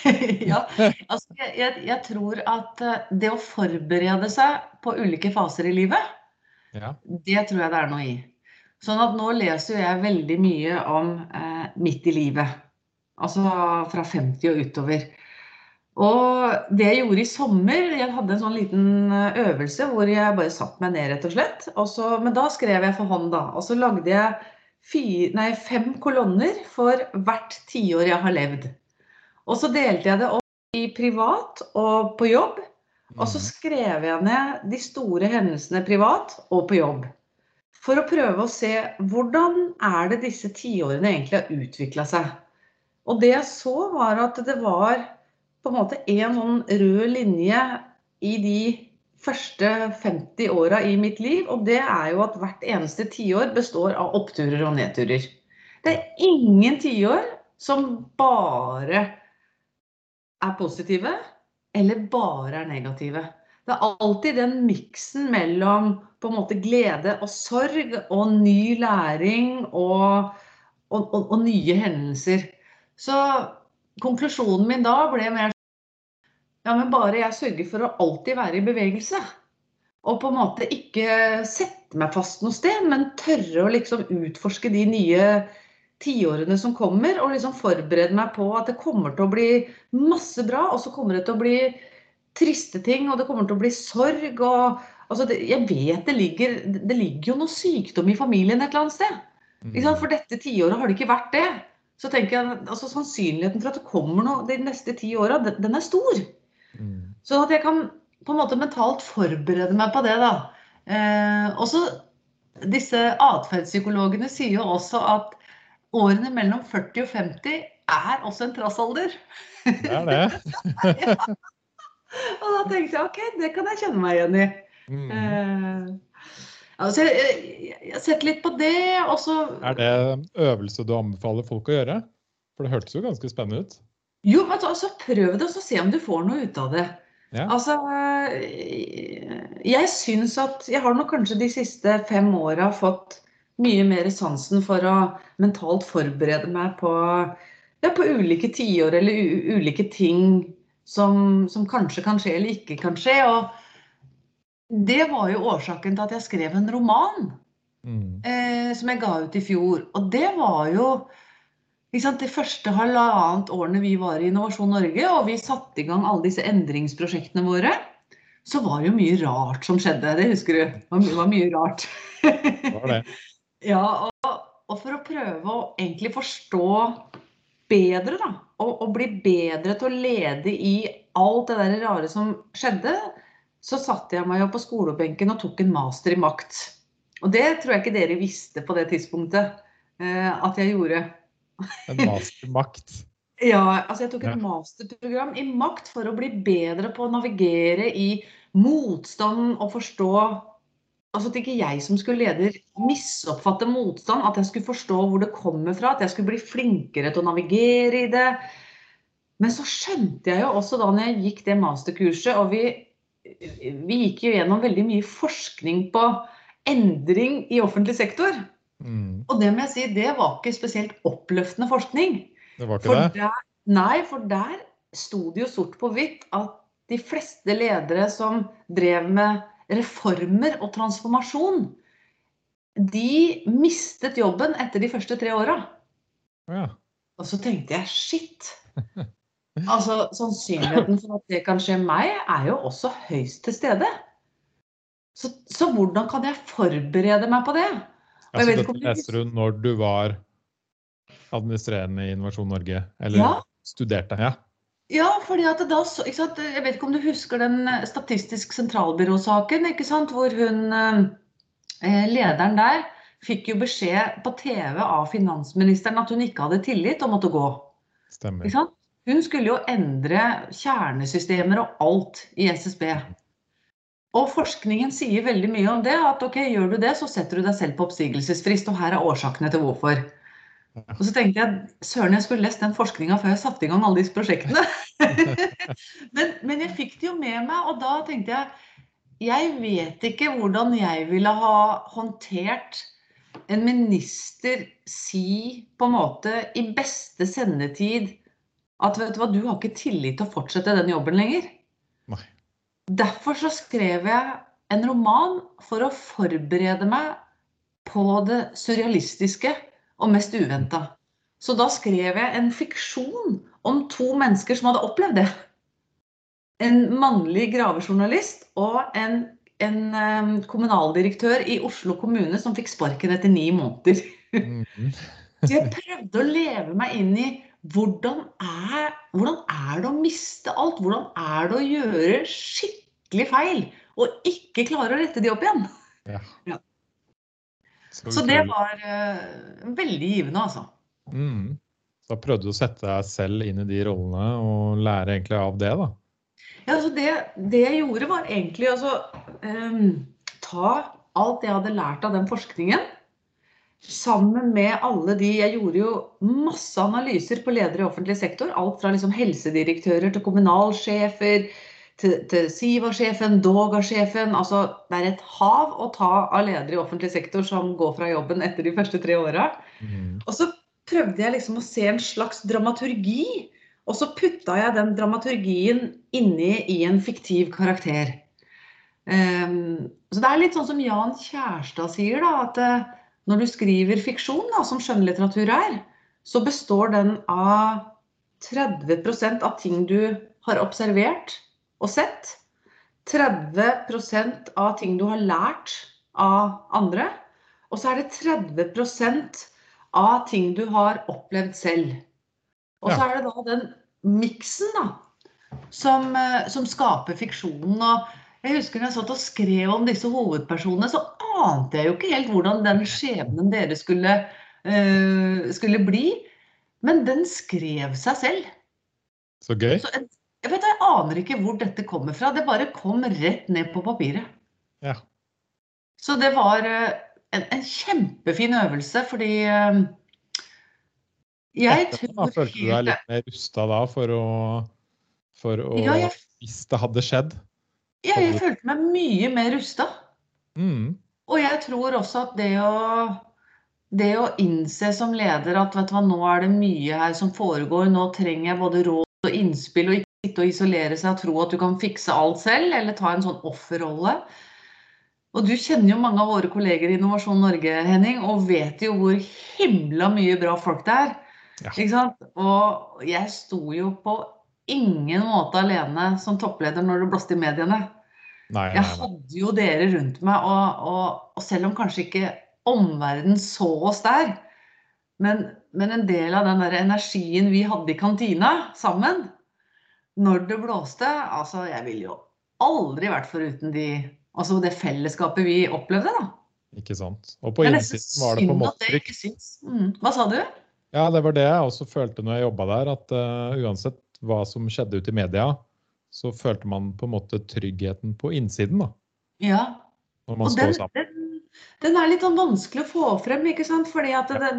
ja, altså jeg, jeg, jeg, tror at eh, det å forberede seg på ulike faser i livet, ja. det tror jeg det er noe i. Sånn at nå leser jeg veldig mye om eh, midt i livet. Altså fra 50 og utover. Og det jeg gjorde i sommer Jeg hadde en sånn liten eh, øvelse hvor jeg bare satte meg ned, rett og slett. Og så, men da skrev jeg for hånd, da. Og så lagde jeg fire, nei, fem kolonner for hvert tiår jeg har levd. Og så delte jeg det opp i privat og på jobb. Og så Mhm. skrev jeg ned de store hendelsene privat og på jobb. For å prøve å se hvordan er det disse tiårene egentlig har utvikla seg. Og det jeg så, var at det var på en måte en sånn rød linje i de første 50 åra i mitt liv, og det er jo at hvert eneste tiår består av oppturer og nedturer. Det er ingen tiår som bare er positive, eller bare er negative. Det er alltid den miksen mellom på en måte glede og sorg og ny læring og, og, og, og nye hendelser. Så konklusjonen min da ble mer ja, men bare jeg sørger for å alltid være i bevegelse. Og på en måte ikke sette meg fast noe sted, men tørre å liksom utforske de nye tiårene som kommer, og liksom forberede meg på at det kommer til å bli masse bra, og så kommer det til å bli triste ting, og det kommer til å bli sorg. og altså det, Jeg vet det ligger, det ligger jo noe sykdom i familien et eller annet sted. Ikke? For dette tiåret har det ikke vært det. Så tenker jeg, altså Sannsynligheten for at det kommer noe de neste ti åra, den, den er stor. Mm. Sånn at jeg kan på en måte mentalt forberede meg på det. da. Eh, også disse atferdspsykologene sier jo også at årene mellom 40 og 50 er også en trassalder. Det er det. Og da tenkte jeg ok, det kan jeg kjenne meg igjen i. Mm. Eh, altså, jeg, har sett litt på det, og så Er det en øvelse du anbefaler folk å gjøre? For det hørtes jo ganske spennende ut. Jo, men altså, prøv det, og så se om du får noe ut av det. Ja. Altså, jeg syns at Jeg har nok kanskje de siste fem åra fått mye mer sansen for å mentalt forberede meg på, ja, på ulike tiår eller ulike ting som, som kanskje kan skje eller ikke kan skje. Og det var jo årsaken til at jeg skrev en roman Mm. eh, som jeg ga ut i fjor. Og det var jo sant, det første halvannet årene vi var i Innovasjon Norge, og vi satte i gang alle disse endringsprosjektene våre, så var det jo mye rart som skjedde. Det husker du? Det var, my- var mye rart. Var det. Ja, og, og for å prøve å egentlig forstå bedre, da, og, og bli bedre til å lede i alt det der rare som skjedde, så satte jeg meg jo på skolebenken og tok en master i makt. Og det tror jeg ikke dere visste på det tidspunktet eh, at jeg gjorde. En mastermakt. Ja, altså jeg tok et Ja. masterprogram i makt for å bli bedre på å navigere i motstand og forstå Altså at ikke jeg som skulle leder misoppfatte motstand, at jeg skulle forstå hvor det kommer fra, at jeg skulle bli flinkere til å navigere i det. Men så skjønte jeg jo også da når jeg gikk det masterkurset, og vi, vi gikk jo gjennom veldig mye forskning på endring i offentlig sektor. Mm. Og det må jeg si, det var ikke spesielt oppløftende forskning. Det var ikke For det? der, nei, for der sto det jo sort på hvitt at de fleste ledere som drev med reformer og transformasjon, de mistet jobben etter de første tre åra. Ja. Og så tenkte jeg shit. Altså, Sannsynligheten for at det kan skje meg, er jo også høyst til stede. Så, så hvordan kan jeg forberede meg på det? Og jeg Altså, dette leste du når du var administrerende i Innovasjon Norge? Eller Ja. studerte? Ja. Ja, fordi at da, sant? Jeg vet ikke om du husker den eh, Statistisk sentralbyrå-saken, hvor hun, eh, lederen der fikk jo beskjed på TV av finansministeren at hun ikke hadde tillit og måtte gå. Stemmer. Hun skulle jo endre kjernesystemer og alt i SSB. Og forskningen sier veldig mye om det. At ok, gjør du det, så setter du deg selv på oppsigelsesfrist. Og her er årsakene til hvorfor. Og så tenkte jeg søren, jeg skulle lest den forskninga før jeg satte i gang alle disse prosjektene. men, men, jeg fikk det jo med meg, og da tenkte jeg jeg vet ikke hvordan jeg ville ha håndtert en minister si på en måte i beste sendetid at vet du hva, du har ikke tillit til å fortsette den jobben lenger. Nei. Derfor så skrev jeg en roman for å forberede meg på det surrealistiske og mest uventa. Så da skrev jeg en fiksjon om to mennesker som hadde opplevd det. En mannlig gravejournalist og en, en um, kommunaldirektør i Oslo kommune som fikk sparken etter ni måneder. Mm. Så jeg prøvde å leve meg inn i hvordan er, hvordan er, det å miste alt? Hvordan er det å gjøre skikkelig feil og ikke klare å rette de opp igjen? Ja. Ja. Så, det var uh, veldig givende, altså. Mm. Da prøvde du å sette deg selv inn i de rollene og lære egentlig av det, da? Ja, altså det, det jeg gjorde, var egentlig å um, ta alt jeg hadde lært av den forskningen sammen med alle de Jeg gjorde jo masse analyser på ledere i offentlig sektor. Alt fra liksom helsedirektører til kommunalsjefer, til, til Siva-sjefen, Doga-sjefen. Altså, det er et hav å ta av ledere i offentlig sektor som går fra jobben etter de første tre åra. Mm. Og så prøvde jeg liksom å se en slags dramaturgi. Og så putta jeg den dramaturgien inni i en fiktiv karakter. Um, så det er litt sånn som Jan Kjærstad sier, da. at når du skriver fiksjon, da, som skjønnlitteratur er, så består den av 30% av ting du har observert og sett. 30% av ting du har lært av andre. Og så er det 30% av ting du har opplevd selv. Og så er det da den miksen da, som, eh, som skaper fiksjonen. Og jeg husker når jeg satt og skrev om disse hovedpersonene, så ante jeg jo ikke helt hvordan den skjebnen dere skulle, uh, skulle bli. Men den skrev seg selv. Så gøy. Så jeg, jeg, vet, jeg aner ikke hvor dette kommer fra. Det bare kom rett ned på papiret. Ja. Så det var uh, en, en, kjempefin øvelse, fordi uh, jeg tror da, Følte du deg litt mer rusta da for å, for å ja, jeg... Hvis det hadde skjedd? Ja, jeg følte meg mye mer rusta. Mm. Og jeg tror også at det å, det å innse som leder at vet du hva, nå er det mye her som foregår, nå trenger jeg både råd og innspill, og ikke sitte og isolere seg og tro at du kan fikse alt selv, eller ta en sånn offerrolle. Og du kjenner jo mange av våre kolleger i Innovasjon Norge, Henning, og vet jo hvor himla mye bra folk det er. Ja. Ikke sant? Og jeg sto jo på ingen måte alene som toppleder når det blåste i mediene. Nei, nei, Jeg hadde jo dere rundt meg, og, og, og selv om kanskje ikke omverdenen så oss der, men, men, en del av den der energien vi hadde i kantina sammen når det blåste Altså, jeg ville jo aldri vært foruten de, altså det fellesskapet vi opplevde, da. Ikke sant. Og på innsiden var det på måte mm. Hva sa du? Ja, det var det jeg også følte når jeg jobba der, at uh, uansett hva som skjedde ute i media, så følte man på en måte tryggheten på innsiden. da. Ja. Når man og står sammen. Den, den, er litt sånn vanskelig å få frem, ikke sant. Fordi at det,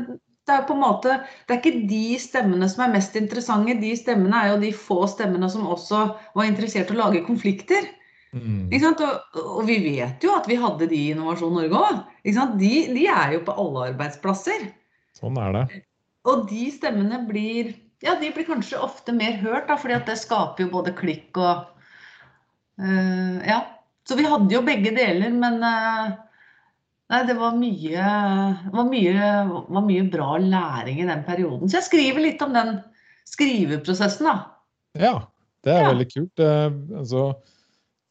det, er på en måte Det er ikke de stemmene som er mest interessante. De stemmene er jo de få stemmene som også var interessert i å lage konflikter. Mm. Og, og, vi vet jo at vi hadde de i Innovasjon Norge òg. De, de er jo på alle arbeidsplasser. Sånn er det. Og de stemmene blir ja, de blir kanskje ofte mer hørt, da, fordi at det skaper jo både klikk og uh, Ja. Så vi hadde jo begge deler, men uh, nei, det var mye, var, mye, var mye bra læring i den perioden. Så jeg skriver litt om den skriveprosessen, da. Ja, det er ja. veldig kult. Det, altså,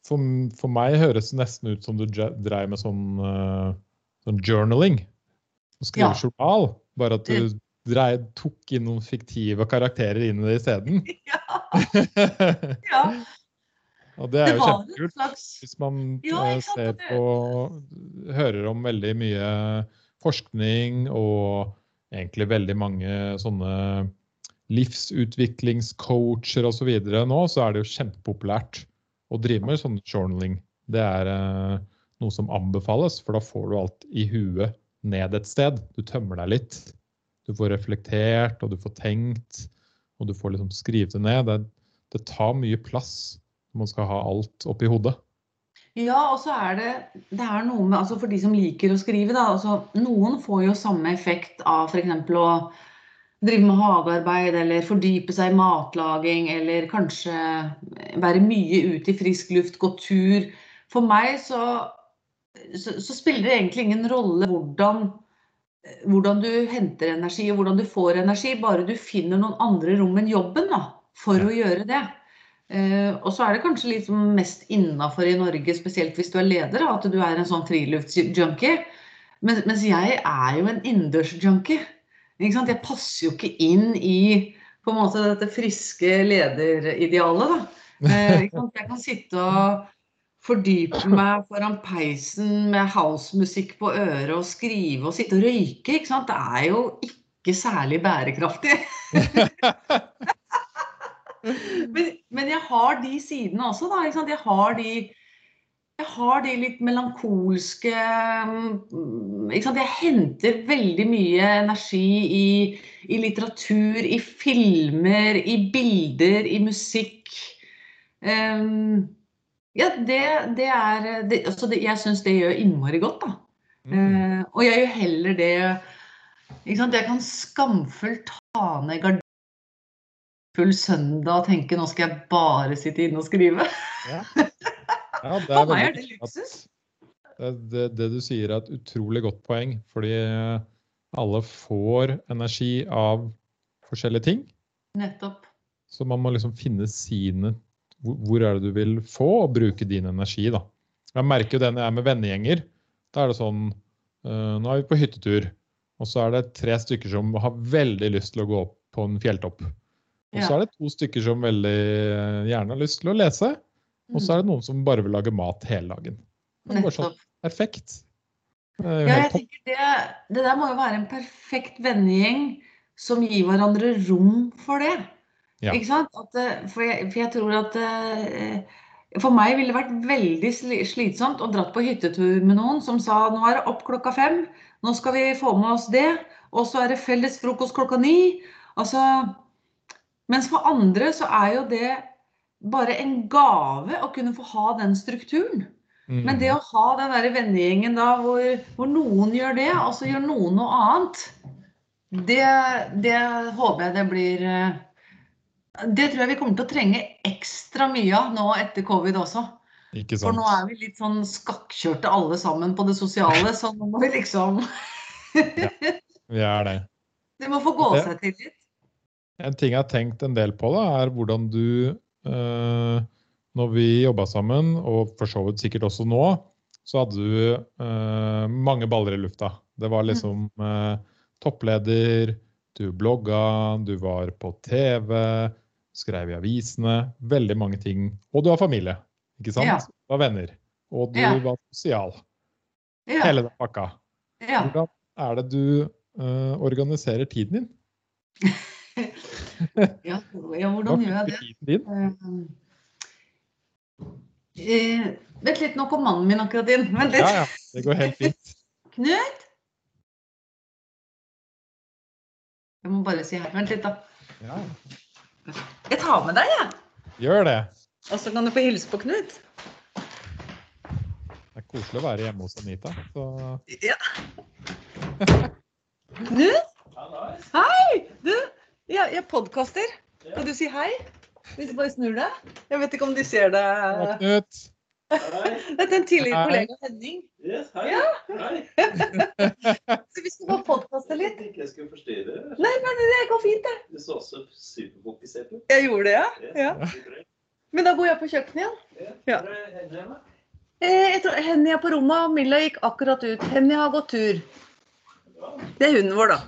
for, for, meg høres det nesten ut som du dreier med sånn, uh, sånn journaling. Skrive ja. journal. Bare at du drei, tok inn noen fiktive karakterer inn i det isteden. Ja. ja. Og det er det jo kjempekult. Slags... Hvis man ja, eh, ser på Hører om veldig mye forskning og egentlig veldig mange sånne livsutviklingscoacher osv. nå, så er det jo kjempepopulært å drive med sånn journaling. Det er eh, noe som anbefales, for da får du alt i huet ned et sted. Du tømmer deg litt. Du får reflektert, og du får tenkt, og du får liksom skrevet det ned. Det, det tar mye plass når man skal ha alt oppi hodet. Ja, og så er det, det er noe med altså For de som liker å skrive, da. Altså, noen får jo samme effekt av f.eks. å drive med hagearbeid eller fordype seg i matlaging eller kanskje være mye ute i frisk luft, gå tur. For meg så, så, så spiller det egentlig ingen rolle hvordan, hvordan, du henter energi og hvordan du får energi, bare du finner noen andre rom enn jobben da, for å gjøre det. Uh, og så er det kanskje litt mest innafor i Norge, spesielt hvis du er leder, at du er en sånn friluftsjunkie. Men, mens jeg er jo en innendørsjunkie. Jeg passer jo ikke inn i på en måte dette friske lederidealet. Da. Eh, jeg kan sitte og fordype meg foran peisen med housemusikk på øret og skrive og sitte og røyke. Det er jo ikke særlig bærekraftig. men, men, jeg har de sidene også, da. Jeg har de jeg har de litt melankolske mm, Jeg henter veldig mye energi i, i, litteratur, i filmer, i bilder, i musikk. Um, ja, det, det er det, altså det, Jeg syns det gjør innmari godt, da. Mm. Uh, og jeg gjør heller det ikke sant? Jeg kan skamfullt ta ned gardinen full søndag og tenke nå skal jeg bare sitte inne og skrive. Ja. Ja, det er, meg er det luksus. Det, det, det, du sier er et utrolig godt poeng, fordi alle får energi av forskjellige ting. Nettopp. Så man må liksom finne sine Hvor er det du vil få, og bruke din energi, da. Jeg merker jo det når jeg er med vennegjenger. Da er det sånn uh, Nå er vi på hyttetur, og så er det tre stykker som har veldig lyst til å gå opp på en fjelltopp. Og så er det to stykker som veldig gjerne har lyst til å lese. Og så er det noen som bare vil lage mat hele dagen. Det er bare sånn, perfekt. ja, jeg tenker det, det der må jo være en perfekt vennegjeng som gir hverandre rom for det. Ja. Ikke sant? At, eh, for, jeg, for, jeg, tror at uh, For meg ville det vært veldig slitsomt å dratt på hyttetur med noen som sa nå er det opp klokka fem, nå skal vi få med oss det, og så er det felles frokost klokka ni. Altså, mens for andre så er jo det bare en gave å kunne få ha den strukturen. Mm. Men det å ha den der vennegjengen da hvor, hvor, noen gjør det, og så gjør noen noe annet, det, det, håper jeg det blir eh, Det tror jeg vi kommer til å trenge ekstra mye av nå etter covid også. For nå er vi litt sånn skakkjørte alle sammen på det sosiale, så nå må vi liksom Ja, vi er det. Det må få gå seg til litt. En ting jeg har tenkt en del på, da, er hvordan du Eh, når vi jobba sammen, og for så vidt sikkert også nå, så hadde du eh, mange baller i lufta. Det var liksom eh, toppleder, du blogga, du var på TV, skrev i avisene. Veldig mange ting. Og du har familie, ikke sant? Ja. Du har venner. Og du ja. var sosial. Ja. Hele den pakka. Ja. Hvordan er det du uh, organiserer tiden din? ja, hvordan gjør jeg det? Uh, vent litt, nå kom mannen min akkurat inn. Vent litt. Ja, ja, det går helt fint. Knut? Jeg må bare si her. Vent litt, da. Ja. Jeg tar med deg, jeg. Gjør det. Og så kan du få hilse på Knut. Det er koselig å være hjemme hos Anita. Så... Ja. Knut? Hei! Du, jeg, jeg podkaster. Kan du si hei? Hvis du bare snur deg. Jeg vet ikke om de ser det. Knut. Dette er en tidligere kollega Henning. Yes, hei. Ja. hei. så vi skal bare podkaste litt. Jeg tenkte jeg skulle forstyrre. Nei, men det går fint, det. Du så også superfokusert ut. Jeg gjorde det, ja. ja. Men da går jeg på kjøkkenet igjen. Ja. ja. jeg tror Henny er på rommet, og Milla gikk akkurat ut. Henny har gått tur. Det er hunden vår, da.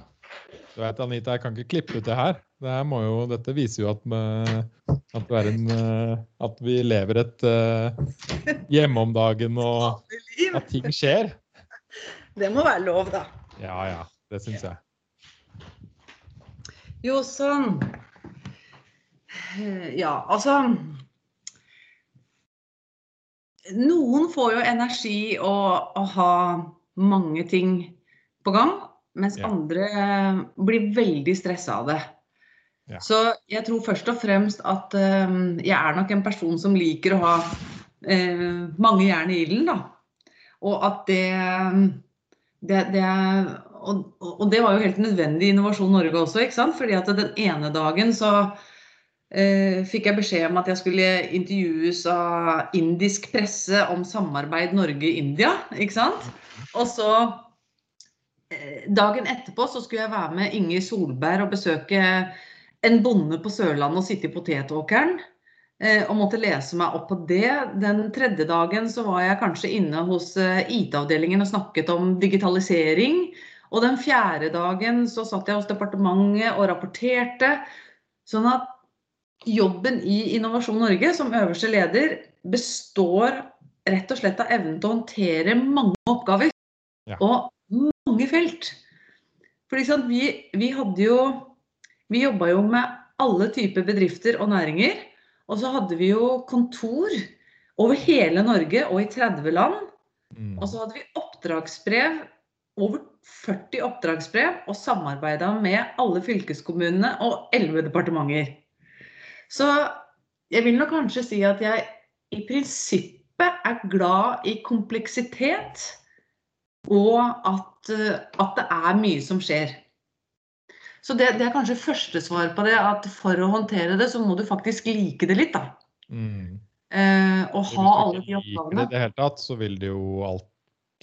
Du vet, Anita, jeg kan ikke klippe ut det her. Det her jo, dette viser jo at, at, en, eh, at, vi lever et uh, hjemme om dagen, og at ting skjer. Det må være lov, da. Ja ja, det syns jeg. Jo, sånn. Eh, Ja, altså Noen får jo energi og å ha mange ting på gang, mens Ja. andre eh, blir veldig stressa av det. Ja. Så jeg tror først og fremst at eh, jeg er nok en person som liker å ha uh, mange jern i ilden, da. Og at det, det, det og, og det var jo helt nødvendig i Innovasjon Norge også, ikke sant? Fordi at den ene dagen så uh, fikk jeg beskjed om at jeg skulle intervjues av indisk presse om samarbeid Norge-India, ikke sant? Og så dagen etterpå så skulle jeg være med Inger Solberg og besøke en bonde på Sørlandet og sitte i potetåkeren. eh, Og måtte lese meg opp på det. Den tredje dagen så var jeg kanskje inne hos eh, IT-avdelingen og snakket om digitalisering. Og den fjerde dagen så satt jeg hos departementet og rapporterte. Sånn at jobben i Innovasjon Norge som øverste leder består rett og slett av evnen til å håndtere mange oppgaver. Ja. Og mange felt. For liksom, vi, vi hadde jo Vi jobba jo med alle typer bedrifter og næringer. Og så hadde vi jo kontor over hele Norge og i 30 land. Mm. Og så hadde vi oppdragsbrev, over 40 oppdragsbrev, og samarbeida med alle fylkeskommunene og 11 departementer. Så jeg vil nok kanskje si at jeg i prinsippet er glad i kompleksitet, og at, eh, at det er mye som skjer. Så det, det er kanskje første svar på det, at for å håndtere det, så må du faktisk like det litt, da. Mm. Eh, og ha alle Hvis de du ikke liker det i det hele tatt, så vil det jo alt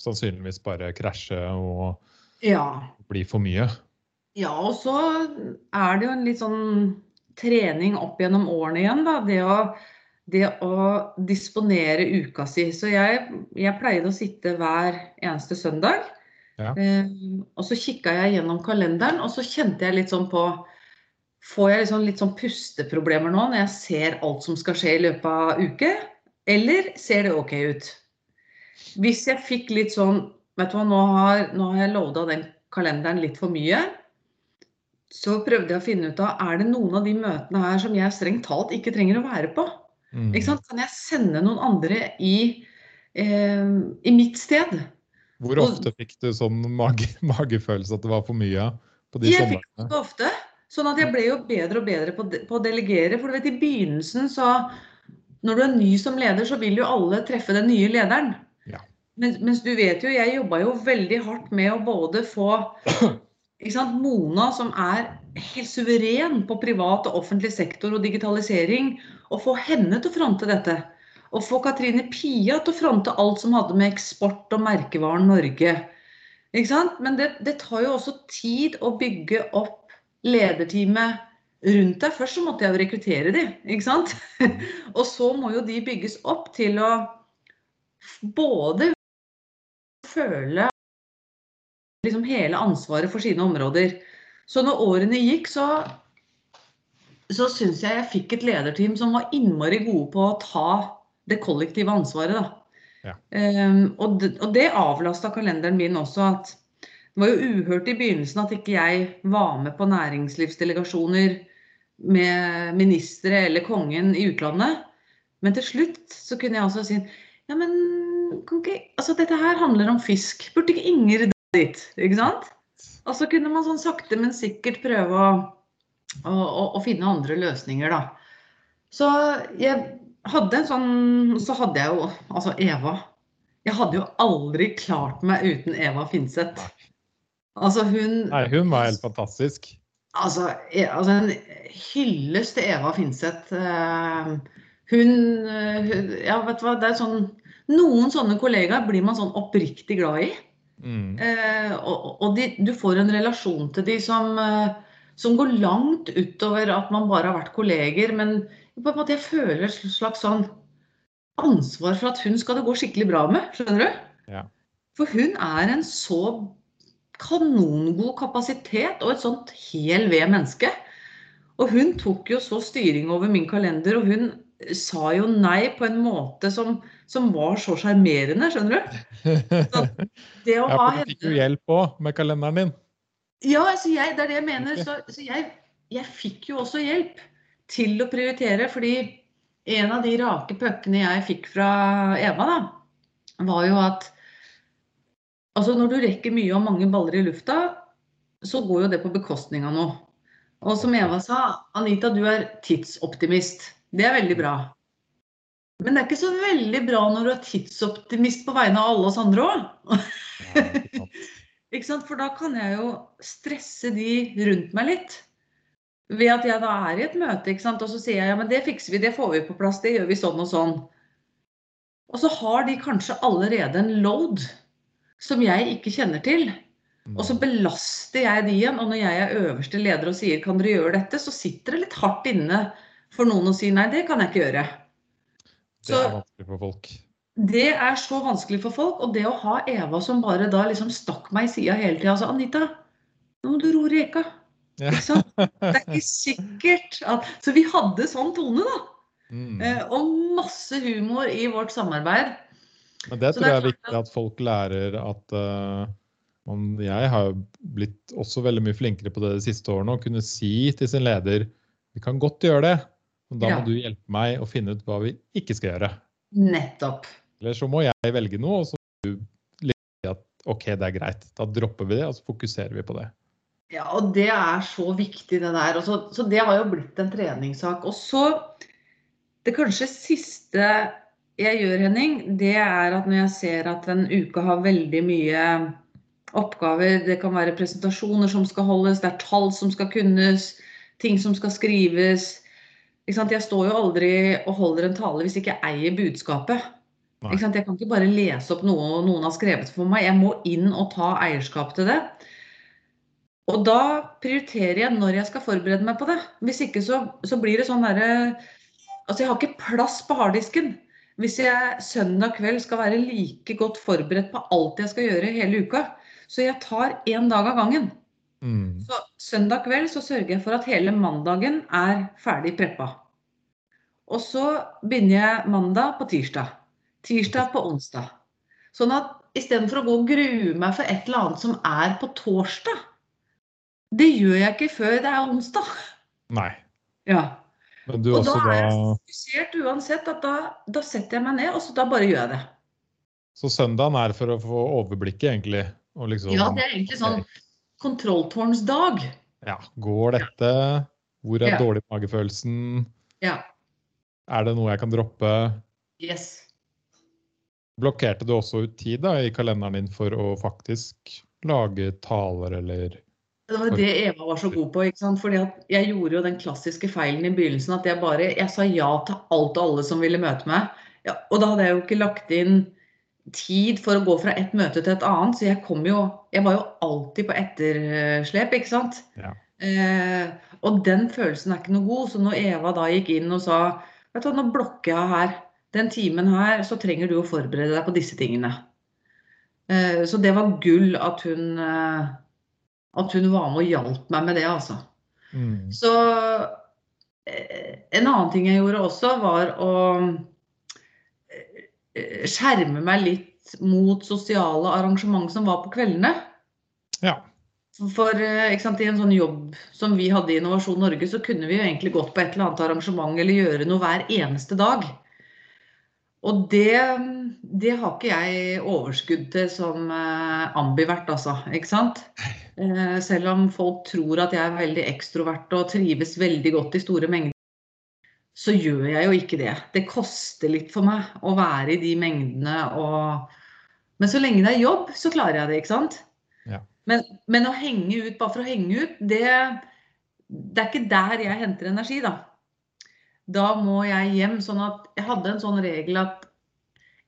sannsynligvis bare krasje og Ja. bli for mye. Ja, og så er det jo en litt sånn trening opp gjennom årene igjen, da. Det å, det å disponere uka si. Så jeg, jeg pleide å sitte hver eneste søndag. Ja. Eh, og så kikka jeg gjennom kalenderen, og så kjente jeg litt sånn på Får jeg liksom litt sånn pusteproblemer nå når jeg ser alt som skal skje i løpet av uke? Eller ser det OK ut? Hvis jeg fikk litt sånn Vet du hva, nå har, nå har jeg loada den kalenderen litt for mye. Så prøvde jeg å finne ut av er det noen av de møtene her som jeg strengt talt ikke trenger å være på. Mm. Kan jeg sende noen andre i, eh, i mitt sted? Hvor Og- ofte fikk du sånn mage, magefølelse at det var for mye på de Jeg fikk det ofte. Sånn at jeg ble jo bedre og bedre på, de- på å delegere. For du vet, i begynnelsen så Når du er ny som leder, så vil jo alle treffe den nye lederen. Ja. Men, mens du vet jo, jeg jobba jo veldig hardt med å både få ikke sant, Mona, som er helt suveren på privat og offentlig sektor og digitalisering, og få henne til å fronte dette. Og få Katrine Pia til å fronte alt som hadde med eksport og merkevaren Norge. Ikke sant? Men det, det tar jo også tid å bygge opp lederteamet rundt deg. Først så måtte jeg jo rekruttere de, ikke sant? og så må jo de bygges opp til å både føle liksom hele ansvaret for sine områder. Så når årene gikk, så, så syns jeg jeg fikk et lederteam som var innmari gode på å ta det kollektive ansvaret. Da. Ja. Um, og, det, og det avlasta kalenderen min også. at Det var jo uhørt i begynnelsen at ikke jeg var med på næringslivsdelegasjoner med ministre eller kongen i utlandet. Men til slutt så kunne jeg altså si ja, men kan ikke, altså dette her handler om fisk. Burde ikke Inger dit? Ikke sant? Og så kunne man sånn sakte, men sikkert prøve å, å, å, finne andre løsninger, da. Så jeg hadde en sånn Så hadde jeg jo altså Eva. Jeg hadde jo aldri klart meg uten Eva Finseth. Altså hun Nei, hun var helt fantastisk. Altså, e- altså en hyllest til Eva Finseth. Eh, Hun, eh, hun Ja, vet du hva, det er sånn Noen sånne kollegaer blir man sånn oppriktig glad i. Mm. Eh, og og de, du får en relasjon til de som, eh, som går langt utover at man bare har vært kolleger. Men på en måte jeg føler et slags sånn ansvar for at hun skal det gå skikkelig bra med. Skjønner du? Ja. For hun er en så kanongod kapasitet og et sånt hel ved menneske. Og hun tok jo så styring over min kalender, og hun sa jo nei på en måte som, som var så sjarmerende, skjønner du? Det å Ja, for du fikk jo hjelp òg med kalenderen din. Ja, altså jeg, det er det jeg mener. Så, så jeg, jeg fikk jo også hjelp til å prioritere, fordi en av de rake puckene jeg fikk fra Eva, da, var jo at altså når du rekker mye og mange baller i lufta, så går jo det på bekostning av noe. Og som Eva sa, Anita, du er tidsoptimist. Det er veldig bra. Men det er ikke så veldig bra når du er tidsoptimist på vegne av alle oss andre òg. Ikke sant? For da kan jeg jo stresse de rundt meg litt. Ved at jeg da er i et møte, ikke sant? og så sier jeg ja, men det fikser vi, det får vi på plass, det gjør vi sånn og sånn. Og så har de kanskje allerede en load som jeg ikke kjenner til. Og så belaster jeg de igjen. Og når jeg er øverste leder og sier kan dere gjøre dette, så sitter det litt hardt inne for noen å si nei, det kan jeg ikke gjøre. Det er vanskelig for folk. Det er så vanskelig for folk. Og det å ha Eva som bare da liksom stakk meg i sida hele tida. sa, Anita, nå må du roe reka. Ja. Ikke sant? Det er ikke sikkert at Så vi hadde sånn tone, da. Mm. Eh, og masse humor i vårt samarbeid. Men det så tror det er jeg er viktig at folk lærer at uh, man, Jeg har jo blitt også veldig mye flinkere på det de siste årene. Å kunne si til sin leder vi kan godt gjøre det, da Ja. må du hjelpe meg å finne ut hva vi ikke skal gjøre. Nettopp. Eller så må jeg velge noe, og så må du si at OK, det er greit. Da dropper vi det, og så fokuserer vi på det. Ja, og det er så viktig, det der. Og så, så det har jo blitt en treningssak. Og så Det kanskje siste jeg gjør, Henning, det er at når jeg ser at en uke har veldig mye oppgaver, det kan være presentasjoner som skal holdes, det er tall som skal kunnes, ting som skal skrives. Jeg står jo aldri og holder en tale hvis jeg ikke eier budskapet. Jeg kan ikke bare lese opp noe noen har skrevet for meg. Jeg må inn og ta eierskap til det. Og da prioriterer jeg når jeg skal forberede meg på det. Hvis ikke så, så blir det sånn derre Altså, jeg har ikke plass på harddisken. Hvis jeg søndag kveld skal være like godt forberedt på alt jeg skal gjøre hele uka. Så jeg tar én dag av gangen. Mm. Så søndag kveld så sørger jeg for at hele mandagen er ferdig preppa. Og så begynner jeg mandag på tirsdag. Tirsdag på onsdag. Sånn at istedenfor å gå og grue meg for et eller annet som er på torsdag, det gjør jeg ikke før det er onsdag. Nei. Ja. Og da da er jeg fokusert uansett at da, da setter jeg meg ned, og så da bare gjør jeg det. Så søndagen er for å få overblikket, egentlig. Og liksom Ja, det er egentlig sånn kontrolltårnsdag. Ja, går dette? Hvor er Ja. dårlig magefølelsen? Ja. Er det noe jeg kan droppe? Yes. Blokkerte du også ut tid da, i kalenderen din for å faktisk lage taler eller Det var det Eva var så god på. ikke sant? Fordi at Jeg gjorde jo den klassiske feilen i begynnelsen at jeg bare jeg sa ja til alt og alle som ville møte meg. Ja, og da hadde jeg jo ikke lagt inn tid for å gå fra et møte til et annet, så jeg kom jo Jeg var jo alltid på etterslep, ikke sant. Ja. Eh, og den følelsen er ikke noe god. Så når Eva da gikk inn og sa vet du hva, nå blokker jeg her. Den timen her, så trenger du å forberede deg på disse tingene. Eh, så det var gull at hun eh, at hun var med og hjalp meg med det, altså. mm. Så eh, en annen ting jeg gjorde også, var å skjerme meg litt mot sosiale arrangement som var på kveldene. Ja. For eh, sant, i en sånn jobb som vi hadde i Innovasjon Norge, så kunne vi jo egentlig gått på et eller annet arrangement eller gjøre noe hver eneste dag. Og det, det har ikke jeg overskudd til som eh, ambivert, altså. Ikke sant? Eh, selv om folk tror at jeg er veldig ekstrovert og trives veldig godt i store mengder, så gjør jeg jo ikke det. Det koster litt for meg å være i de mengdene og Men så lenge det er jobb, så klarer jeg det, ikke sant? Men, men å henge ut bare for å henge ut, det, det er ikke der jeg henter energi, da. Da må jeg hjem. Sånn at jeg hadde en sånn regel at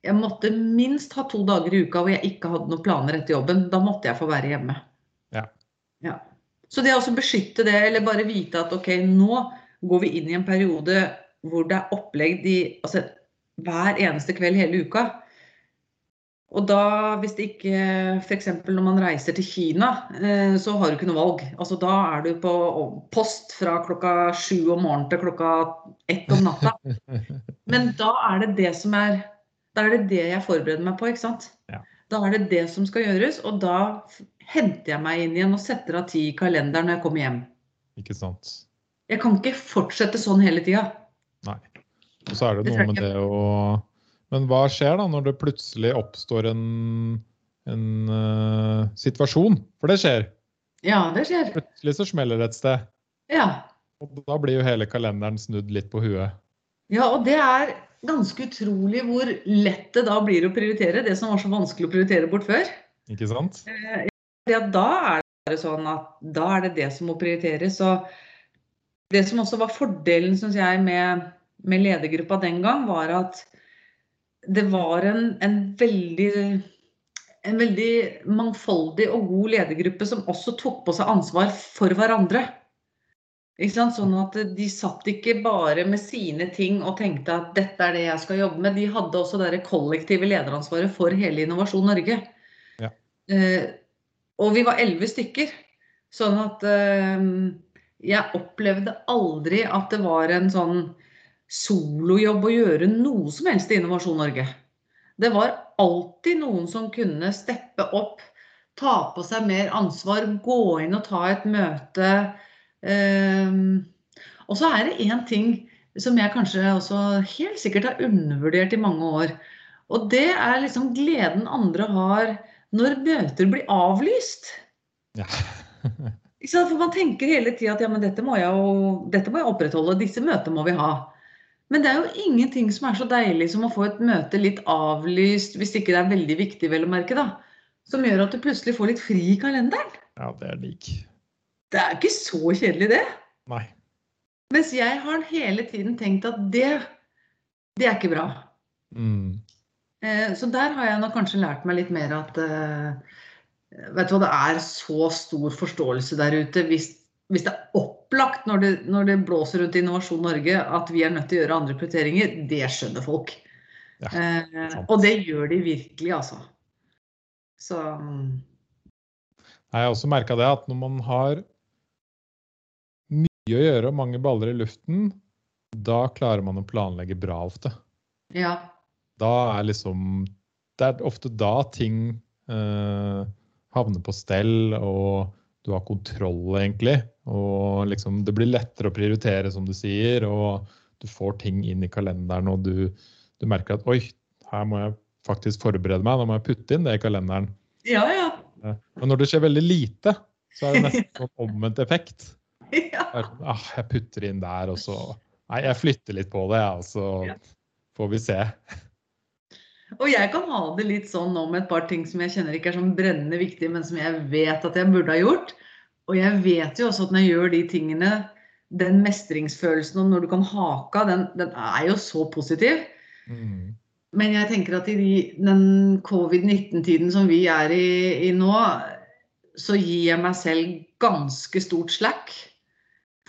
jeg måtte minst ha to dager i uka hvor jeg ikke hadde noen planer etter jobben. Da måtte jeg få være hjemme. Ja. Ja. Så det å beskytte det, eller bare vite at ok, nå går vi inn i en periode hvor det er opplegg de, altså, hver eneste kveld hele uka. Og da, hvis det ikke F.eks. når man reiser til Kina, eh, så har du ikke noe valg. Altså Da er du på post fra klokka sju om morgenen til klokka ett om natta. Men da er det det som er Da er det det jeg forbereder meg på, ikke sant. Ja. Da er det det som skal gjøres, og da henter jeg meg inn igjen og setter av tid i kalenderen når jeg kommer hjem. Ikke sant. Jeg kan ikke fortsette sånn hele tida. Nei. Og så er det noe med det å Men hva skjer da når det plutselig oppstår en, en uh, situasjon? For det skjer. Ja, det skjer. Plutselig så smeller det et sted. Ja. Og da blir jo hele kalenderen snudd litt på huet. ja, og det er ganske utrolig hvor lett det da blir å prioritere det som var så vanskelig å prioritere bort før. Ikke sant? Ja, da er det sånn at da er det det som må prioriteres. Og det som også var fordelen, syns jeg, med, med ledergruppa den gang, var at det var en, en veldig en veldig mangfoldig og god ledergruppe som også tok på seg ansvar for hverandre. Sånn at de satt ikke bare med sine ting og tenkte at dette er det jeg skal jobbe med. De hadde også det kollektive lederansvaret for hele Innovasjon Norge. Ja. Eh, og vi var elleve stykker. Sånn at eh, jeg opplevde aldri at det var en sånn solojobb å gjøre noe som helst i Innovasjon Norge. Det var alltid noen som kunne steppe opp, ta på seg mer ansvar, gå inn og ta et møte. Ehm, og så er det én ting som jeg kanskje også helt sikkert har undervurdert i mange år. Og det er liksom gleden andre har når møter blir avlyst. Ja. For man tenker hele tida at ja, men dette må, jeg jo, dette må jeg opprettholde, disse møtene må vi ha. Men det er jo ingenting som er så deilig som å få et møte litt avlyst, hvis ikke det er veldig viktig, vel å merke, da. Som gjør at du plutselig får litt fri i kalenderen. ja, det er lik. Det er ikke så kjedelig, det. Nei. Mens jeg har hele tiden tenkt at det, det er ikke bra. Mm. Eh, Så der har jeg nok kanskje lært meg litt mer at eh, Vet du hva, det er så stor forståelse der ute. Hvis, hvis det er opplagt når det, når det blåser rundt Innovasjon Norge at vi er nødt til å gjøre andre prioriteringer, det skjønner folk. Ja, Eh, og det gjør de virkelig, altså. Så Jeg har også merka det at når man har mye å gjøre og mange baller i luften, da klarer man å planlegge bra ofte. ja. Da er liksom Det er ofte da ting eh, havner på stell, og du har kontroll, egentlig. Og liksom det blir lettere å prioritere, som du sier, og du får ting inn i kalenderen, og du, du merker at oi, her må jeg faktisk forberede meg, da må jeg putte inn det i kalenderen. Ja, ja. Men når det skjer veldig lite, så er det nesten sånn omvendt effekt. ja. Sånn, ah, jeg putter inn der, og så Nei, jeg flytter litt på det, og så får vi se. Og jeg kan ha det litt sånn nå med et par ting som jeg kjenner ikke er sånn brennende viktig, men som jeg vet at jeg burde ha gjort. Og jeg vet jo også at når jeg gjør de tingene, den mestringsfølelsen og når du kan hake av, den, den er jo så positiv. Mm. Men jeg tenker at i de, den covid-19-tiden som vi er i, i nå, så gir jeg meg selv ganske stort slack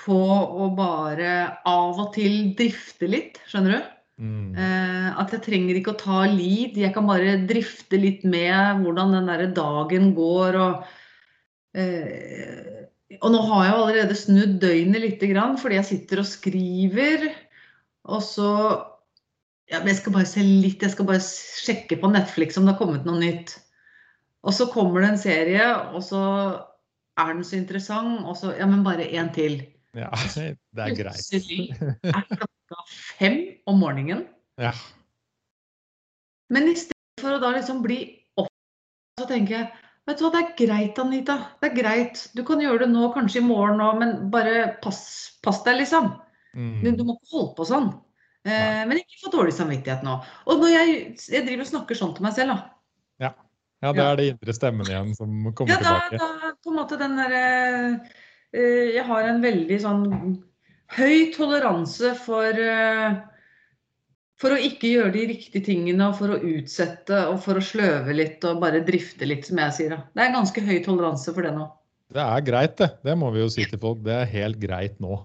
på å bare av og til drifte litt, skjønner du? Mm. Eh, at jeg trenger ikke å ta lead, jeg kan bare drifte litt med hvordan den der dagen går. Og, eh, og nå har jeg jo allerede snudd døgnet lite grann fordi jeg sitter og skriver. Og så ja, men Jeg skal bare se litt, jeg skal bare sjekke på Netflix om det har kommet noe nytt. Og så kommer det en serie, og så er den så interessant, og så Ja, men bare en til. Ja, det er greit. Plutselig er klokka fem om morgenen. Ja. Men i stedet for å da liksom bli opp, så tenker jeg Vet du hva, det er greit, Anita. Det er greit. Du kan gjøre det nå, kanskje i morgen òg, men bare pass, pass deg, liksom. Du, du Mm. må ikke holde på sånn. Eh, men ikke få dårlig samvittighet nå. Og når jeg, jeg driver og snakker sånn til meg selv, da. Ja, det er det indre stemmen igjen som kommer Ja, da, tilbake. da på en måte den derre eh, Jeg har en veldig sånn høy toleranse for eh, for å ikke gjøre de riktige tingene og for å utsette og for å sløve litt og bare drifte litt, som jeg sier. Det er ganske høy toleranse for det nå. Det er greit, det. Det må vi jo si til folk. Det er helt greit nå.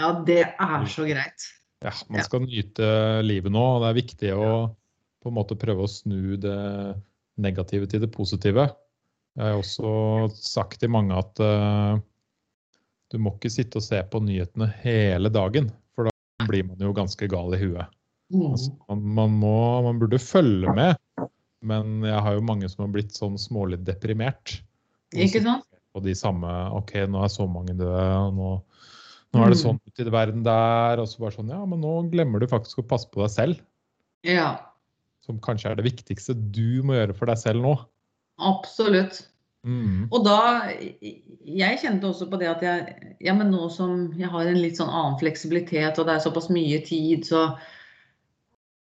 Ja, det er så greit. Ja, man Ja. skal nyte livet nå, og det er viktig å på en måte prøve å snu det negative til det positive. Jeg har også sagt til mange at eh, du må ikke sitte og se på nyhetene hele dagen, for da blir man jo ganske gal i huet. Mm. Altså, man, man, må, man burde følge med, men jeg har jo mange som har blitt sånn smålig deprimert. Ikke sant? Og de samme OK, nå er så mange døde, og nå, Nå er det Mm. sånn ute i verden der, og så bare sånn Ja, men nå glemmer du faktisk å passe på deg selv. Ja, Som kanskje er det viktigste du må gjøre for deg selv nå. absolutt. Mm. Og da Jeg kjente også på det at jeg Ja, men nå som jeg har en litt sånn annen fleksibilitet, og det er såpass mye tid, så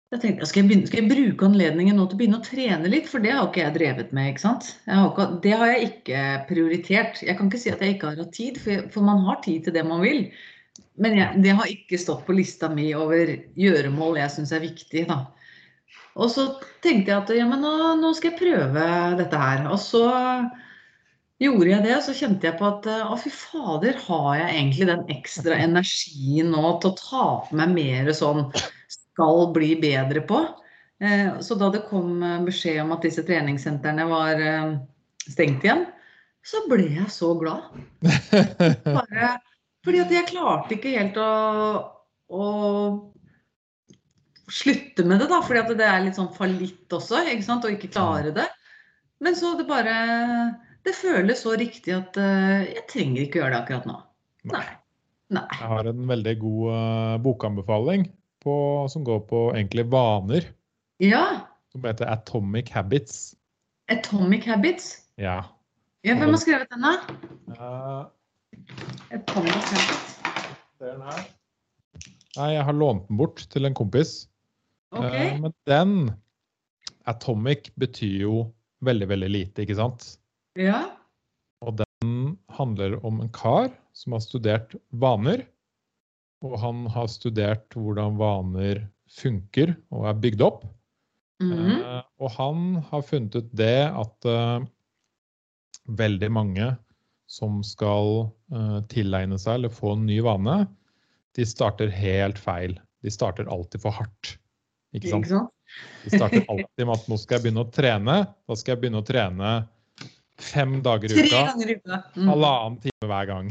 jeg tenkte, skal jeg, begynne, skal jeg bruke anledningen nå til å begynne å trene litt? For det har ikke jeg drevet med. ikke sant? Jeg har ikke, det har jeg ikke prioritert. Jeg kan ikke si at jeg ikke har hatt tid, for, for man har tid til det man vil. Men jeg, det har ikke stått på lista mi over gjøremål jeg syns er viktig. da. Og så tenkte jeg at ja, men nå, nå skal jeg prøve dette her. Og så gjorde jeg det, så kjente jeg på at å fy fader, har jeg egentlig den ekstra energien nå til å ta på meg mer sånn skal bli bedre på? Eh, Så da det kom eh, beskjed om at disse treningssentrene var eh, stengt igjen, så ble jeg så glad. Bare fordi at jeg klarte ikke helt å, å slutte med det, da. Fordi at det er litt sånn fallitt også, ikke sant, å ikke klare det. Men så det bare Det føles så riktig at eh, jeg trenger ikke gjøre det akkurat nå. Nei. Nei. Jeg har en veldig god eh, bokanbefaling på, som går på egentlig vaner, Ja. som heter Atomic Habits. Atomic Habits. Ja. Ja, hvem har skrevet den, da? Uh, Atomic Habits. ser den her. Nei, jeg har lånt den bort til en kompis. Okay. Uh, men den Atomic betyr jo veldig, veldig lite, ikke sant? Ja. Den handler om en kar som har studert vaner. Og han har studert hvordan vaner funker og er bygd opp. Mhm. Eh, og han har funnet ut det at eh, veldig mange som skal eh, tilegne seg eller få en ny vane, de starter helt feil. De starter alltid for hardt. Ikke sant? Ikke sant? De starter alltid med at nå skal jeg begynne å trene. Da skal jeg begynne å trene fem dager i uka. Mm. Halvannen time hver gang.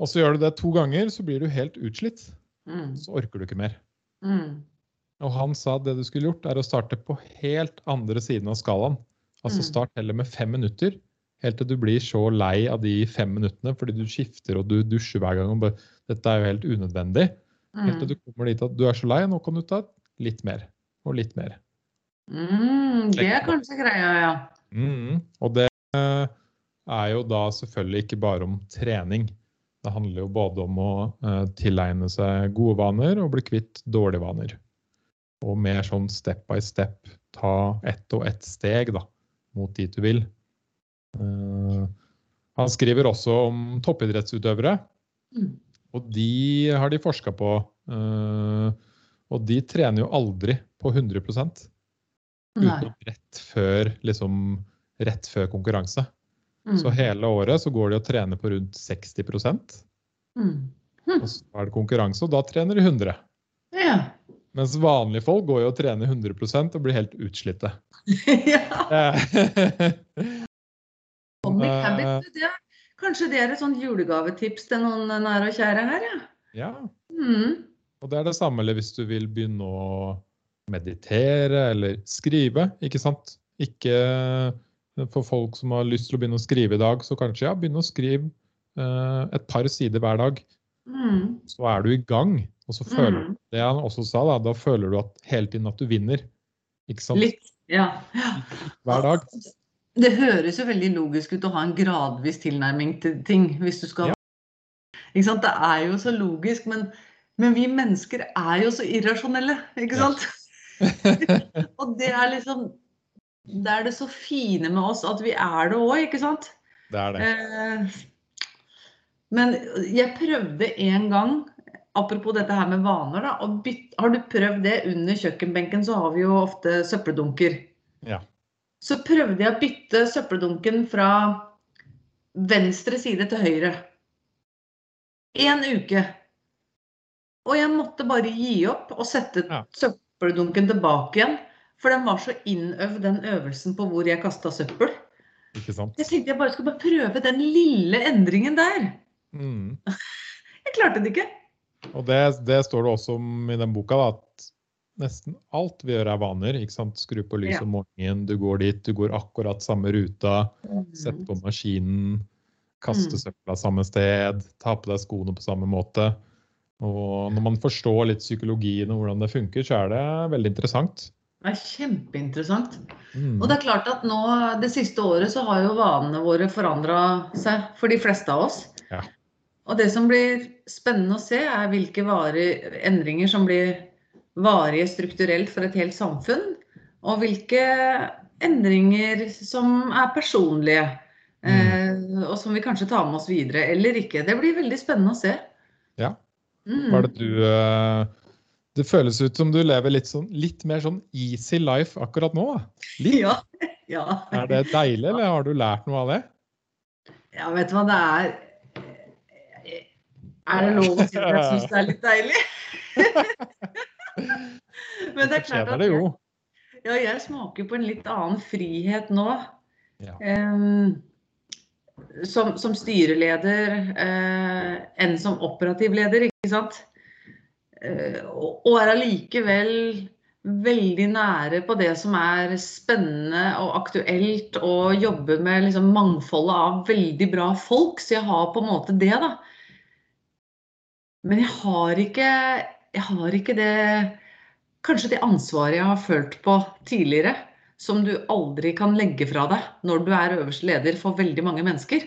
Og så gjør du det to ganger, så blir du helt utslitt. Mm. Så orker du ikke mer. Mm. Og han sa at det du skulle gjort, er å starte på helt andre siden av skalaen. Altså Mm. start heller med fem minutter, helt til du blir så lei av de fem minuttene fordi du skifter og du dusjer hver gang. og bare, Dette er jo helt unødvendig. Helt til Mm. du kommer dit at du er så lei, nå kan du ta litt mer. Og litt mer. Mm. Det er kanskje greia, ja. Mm. Og det er jo da selvfølgelig ikke bare om trening. Det handler jo både om å eh, tilegne seg gode vaner og bli kvitt dårlige vaner. Og mer sånn step by step. Ta ett og ett steg da, mot dit du vil. Eh, han skriver også om toppidrettsutøvere, Mm. og de har de forska på. eh, og de trener jo aldri på 100 Nei. utenom rett før, liksom, rett før konkurranse. Mm. Så hele året så går de og trener på rundt 60 Mm. og så er det konkurranse, og da trener de 100 Ja. Mens vanlige folk går jo og trener 100% og blir helt utslitte. ja. Eh, Eh. Habits, det, kanskje det er et sånt julegavetips til noen nære og kjære her, ja. ja, Mm. og det er det samme hvis du vil begynne å meditere eller skrive, ikke sant? Ikke for folk som har lyst til å begynne å skrive i dag, så kanskje ja, begynne å skrive eh, et par sider hver dag. Mm. Så er du i gang. Og så føler Mm. det han også sa, da, da føler du at hele tiden at du vinner. Ikke sant? Litt, ja. ja. Hver dag. Det høres jo veldig logisk ut å ha en gradvis tilnærming til ting. hvis du skal... Ja. Ikke sant? Det er jo så logisk, men, men vi mennesker er jo så irrasjonelle, ikke Ja. sant? Og det er liksom Det er det så fine med oss at vi er det òg, ikke sant? Det er det. Eh, men jeg prøvde en gang, apropos dette her med vaner, da, bytte, har du prøvd det? Under kjøkkenbenken så har vi jo ofte søppeldunker. Ja. Så prøvde jeg å bytte søppeldunken fra venstre side til høyre. En uke. Og jeg måtte bare gi opp og sette Ja. søppeldunken tilbake igjen. For den var så innøvd, den øvelsen på hvor jeg kasta søppel. Ikke sant? Jeg tenkte jeg bare skulle bare prøve den lille endringen der. Mm. Jeg klarte det ikke. Og det, det står det også om i den boka, da, at nesten alt vi gjør er vaner. ikke sant? Skru på lyset Ja. om morgenen, du går dit, du går akkurat samme ruta. Sett på maskinen. Kaste Mm. søpla samme sted, ta på deg skoene på samme måte. Og når man forstår litt psykologien og hvordan det funker, så er det veldig interessant. Det er kjempeinteressant. Mm. Og det er klart at nå, det siste året så har jo vanene våre forandra seg for de fleste av oss. Ja. Og det som blir spennende å se, er hvilke varig, endringer som blir varige strukturelt for et helt samfunn. Og hvilke endringer som er personlige. Eh, og som vi kanskje tar med oss videre eller ikke. Det blir veldig spennende å se. Ja. Mm. Hva er det du eh, Det føles ut som du lever litt, sånn, litt mer sånn easy life akkurat nå. Litt. Ja. ja. Er det deilig, eller har du lært noe av det? Ja, vet du hva det er? Er det lov å si at jeg syns det er litt deilig? Men det er klart at jeg, ja, jeg smaker på en litt annen frihet nå. Ja. Um, som, som styreleder uh, enn som operativ leder, ikke sant. Eh, og, er allikevel veldig nære på det som er spennende og aktuelt, og jobber med liksom mangfoldet av veldig bra folk. Så jeg har på en måte det, da. Men jeg har ikke, jeg har ikke det Kanskje det ansvaret jeg har følt på tidligere, som du aldri kan legge fra deg når du er øverste leder for veldig mange mennesker.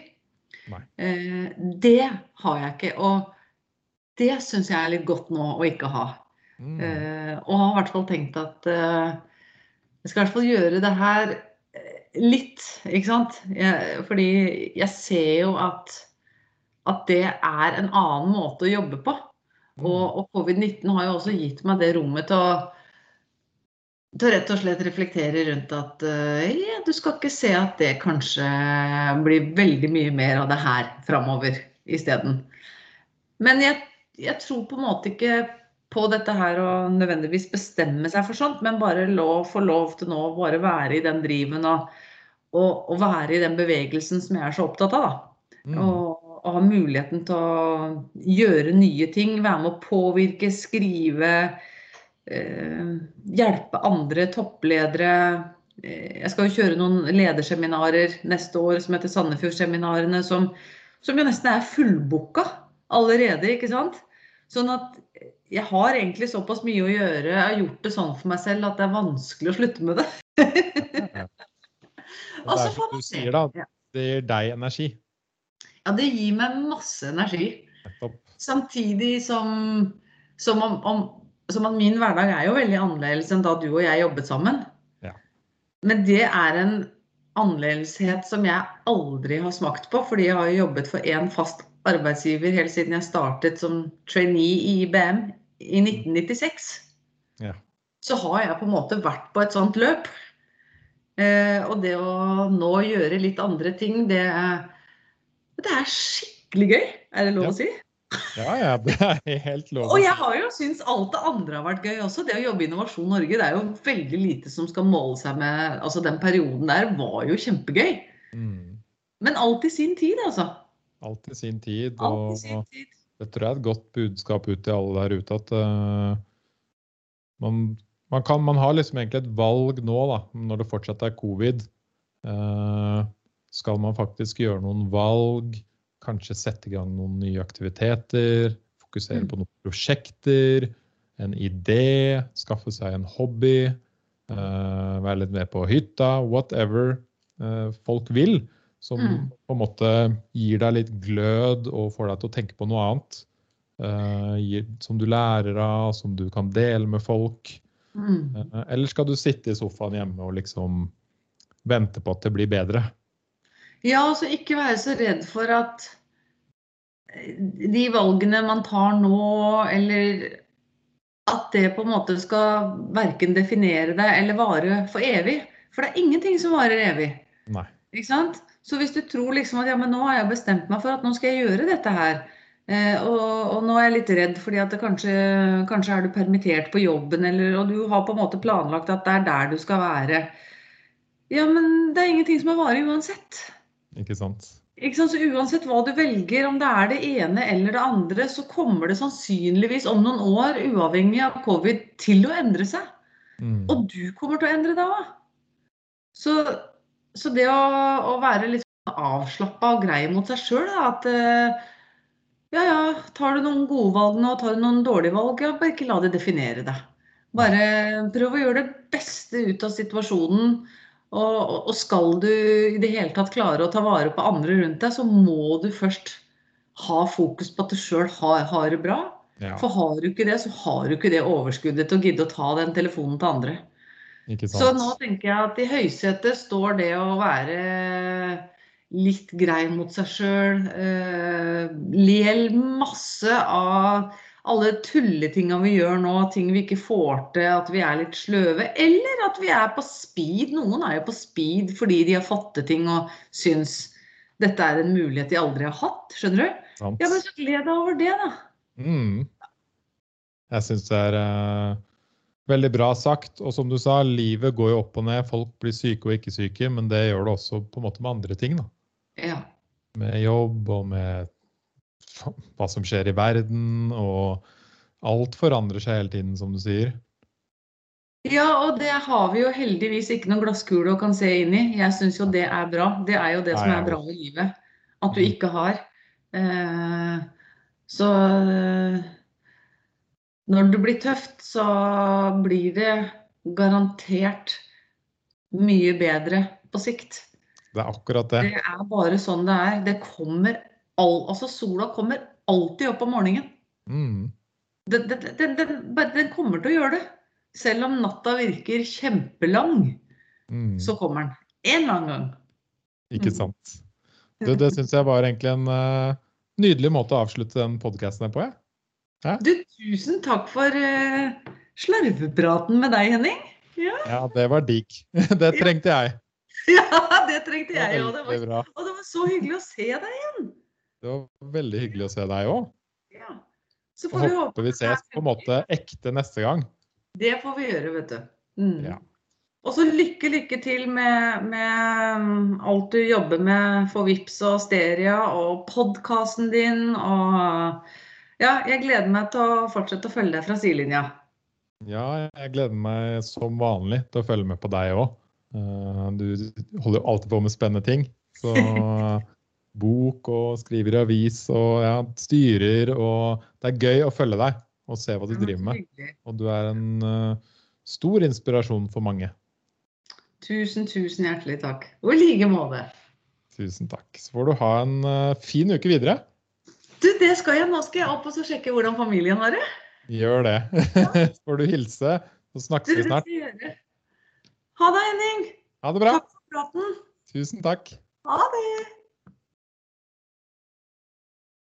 Nei. Eh, det har jeg ikke. Og det syns jeg er litt godt nå å ikke ha. Mm. Eh, og har i hvert fall tenkt at eh, jeg skal i hvert fall gjøre det her eh, litt, ikke sant. Jeg, fordi jeg ser jo at, at det er en annen måte å jobbe på. Mm. Og, og covid-19 har jo også gitt meg det rommet til å, til rett og slett reflektere rundt at uh, ja, du skal ikke se at det kanskje blir veldig mye mer av det her framover isteden. Men jeg, jeg tror på en måte ikke på dette her å nødvendigvis bestemme seg for sånt, men bare lov, få lov til nå å bare være i den driven og, og, og være i den bevegelsen som jeg er så opptatt av. Mm. Og, og ha muligheten til å gjøre nye ting, være med å påvirke, skrive, eh, hjelpe andre toppledere. Eh, Jeg skal jo kjøre noen lederseminarer neste år som heter Sandefjordseminarene, som, som jo nesten er fullbooka allerede, ikke sant. Sånn at jeg har egentlig såpass mye å gjøre, jeg har gjort det sånn for meg selv at det er vanskelig å slutte med det. Og Og så får man se. Det gir deg energi. Ja, det gir meg masse energi. Samtidig som, som, om, om, som at min hverdag er jo veldig annerledes enn da du og jeg jobbet sammen. Ja. Men det er en annerledeshet som jeg aldri har smakt på, fordi jeg har jobbet for én fast arbeidsgiver helt siden jeg startet som trainee i IBM i 1996. Ja. Så har jeg på en måte vært på et sånt løp. Eh, og det å nå gjøre litt andre ting, det, det er skikkelig gøy. Er det lov Ja. å si? Ja, ja, det er helt lov. Og jeg har jo syntes alt det andre har vært gøy også. Det å jobbe i Innovasjon Norge, det er jo veldig lite som skal måle seg med Altså den perioden der var jo kjempegøy. Mm. Men alt i sin tid, altså. Alt i sin tid. Alt i sin tid. det tror jeg er et godt budskap ut til alle der ute at uh, man, man, kan, man har liksom egentlig et valg nå, da, når det fortsatt er covid. Eh, skal man faktisk gjøre noen valg? Kanskje sette i gang noen nye aktiviteter? Fokusere Mm. på noen prosjekter? En idé? Skaffe seg en hobby? eh, være litt med på hytta? Whatever eh, folk vil. Som Mm. på en måte gir deg litt glød og får deg til å tenke på noe annet. Uh, gir, som du lærer av, som du kan dele med folk. Mm. Uh, eller skal du sitte i sofaen hjemme og liksom vente på at det blir bedre? Ja, altså ikke være så redd for at eh, de valgene man tar nå, eller at det på en måte skal verken definere deg eller vare for evig. For det er ingenting som varer evig. Nei. Ikke sant? Så hvis du tror liksom at ja, men nå har jeg bestemt meg for at nå skal jeg gjøre dette her, eh, og, og nå er jeg litt redd fordi at det kanskje, kanskje er du permittert på jobben, eller, og du har på en måte planlagt at det er der du skal være. Ja, men det er ingenting som er varig uansett. Ikke sant? Ikke sant? Så uansett hva du velger, om det er det ene eller det andre, så kommer det sannsynligvis om noen år, uavhengig av covid, til å endre seg. Mm. Og du kommer til å endre deg òg. Så, så det å, å være litt avslappa og grei mot seg sjøl. At eh, ja, ja, tar du noen gode valg nå, tar du noen dårlige valg, ja, bare ikke la det definere deg. Bare prøv å gjøre det beste ut av situasjonen. Og, og skal du i det hele tatt klare å ta vare på andre rundt deg, så må du først ha fokus på at du sjøl har, har, det bra. Ja. For har du ikke det, så har du ikke det overskuddet til å gidde å ta den telefonen til andre. Så nå tenker jeg at i høysetet står det å være litt grei mot seg sjøl. Eh, Lel masse av alle tulletinga vi gjør nå, ting vi ikke får til, at vi er litt sløve. Eller at vi er på speed. Noen er jo på speed fordi de har fått til ting og syns dette er en mulighet de aldri har hatt. Skjønner du? Sant. Ja, men så gled deg over det, da. Mm. Jeg syns det er uh, veldig bra sagt. Og som du sa, livet går jo opp og ned. Folk blir syke og ikke syke, men det gjør det også på en måte med andre ting. da. Ja. Med jobb og med hva som skjer i verden, og alt forandrer seg hele tiden, som du sier. Ja, og det har vi jo heldigvis ikke noen glasskule å kan se inn i. Jeg syns jo det er bra. Det er jo det som er bra i livet. At du mm. ikke har. Eh, så når det blir tøft, så blir det garantert mye bedre på sikt. Det er akkurat det. Det er bare sånn det er. Det kommer all, altså Sola kommer alltid opp om morgenen. Mm. Den, den, den, den, kommer til å gjøre det. Selv om natta virker kjempelang, mm. så kommer den. En eller annen gang. Ikke mm. sant. Du, det syns jeg var egentlig en uh, nydelig måte å avslutte den podkasten på. Ja. Ja? Du, tusen takk for uh, slarvepraten med deg, Henning. Ja, ja det var digg. det trengte jeg. Ja, det trengte jeg òg. Og det var så hyggelig å se deg igjen. Det var veldig hyggelig å se deg òg. Ja. Så får vi håpe vi ses på en måte ekte neste gang. Det får vi gjøre, vet du. Mm. Ja. Og så lykke, lykke til med, med, mm, alt du jobber med for VIPS og Steria og podkasten din. Og ja, jeg gleder meg til å fortsette å følge deg fra sidelinja. Ja, jeg gleder meg som vanlig til å følge med på deg òg. Eh, du holder jo alltid på med spennende ting. Så bok og skriver i avis og ja, styrer og Det er gøy å følge deg og se hva du driver med. Og du er en uh, stor inspirasjon for mange. Tusen, tusen hjertelig takk. Og i like måte. Tusen takk. Så får du ha en uh, fin uke videre. Du, det skal jeg. Nå skal jeg opp og sjekke hvordan familien har det. Gjør det. Ja. får du hilse, så snakkes vi snart. Ha det, Henning. Ha det bra. Takk for praten. Tusen takk.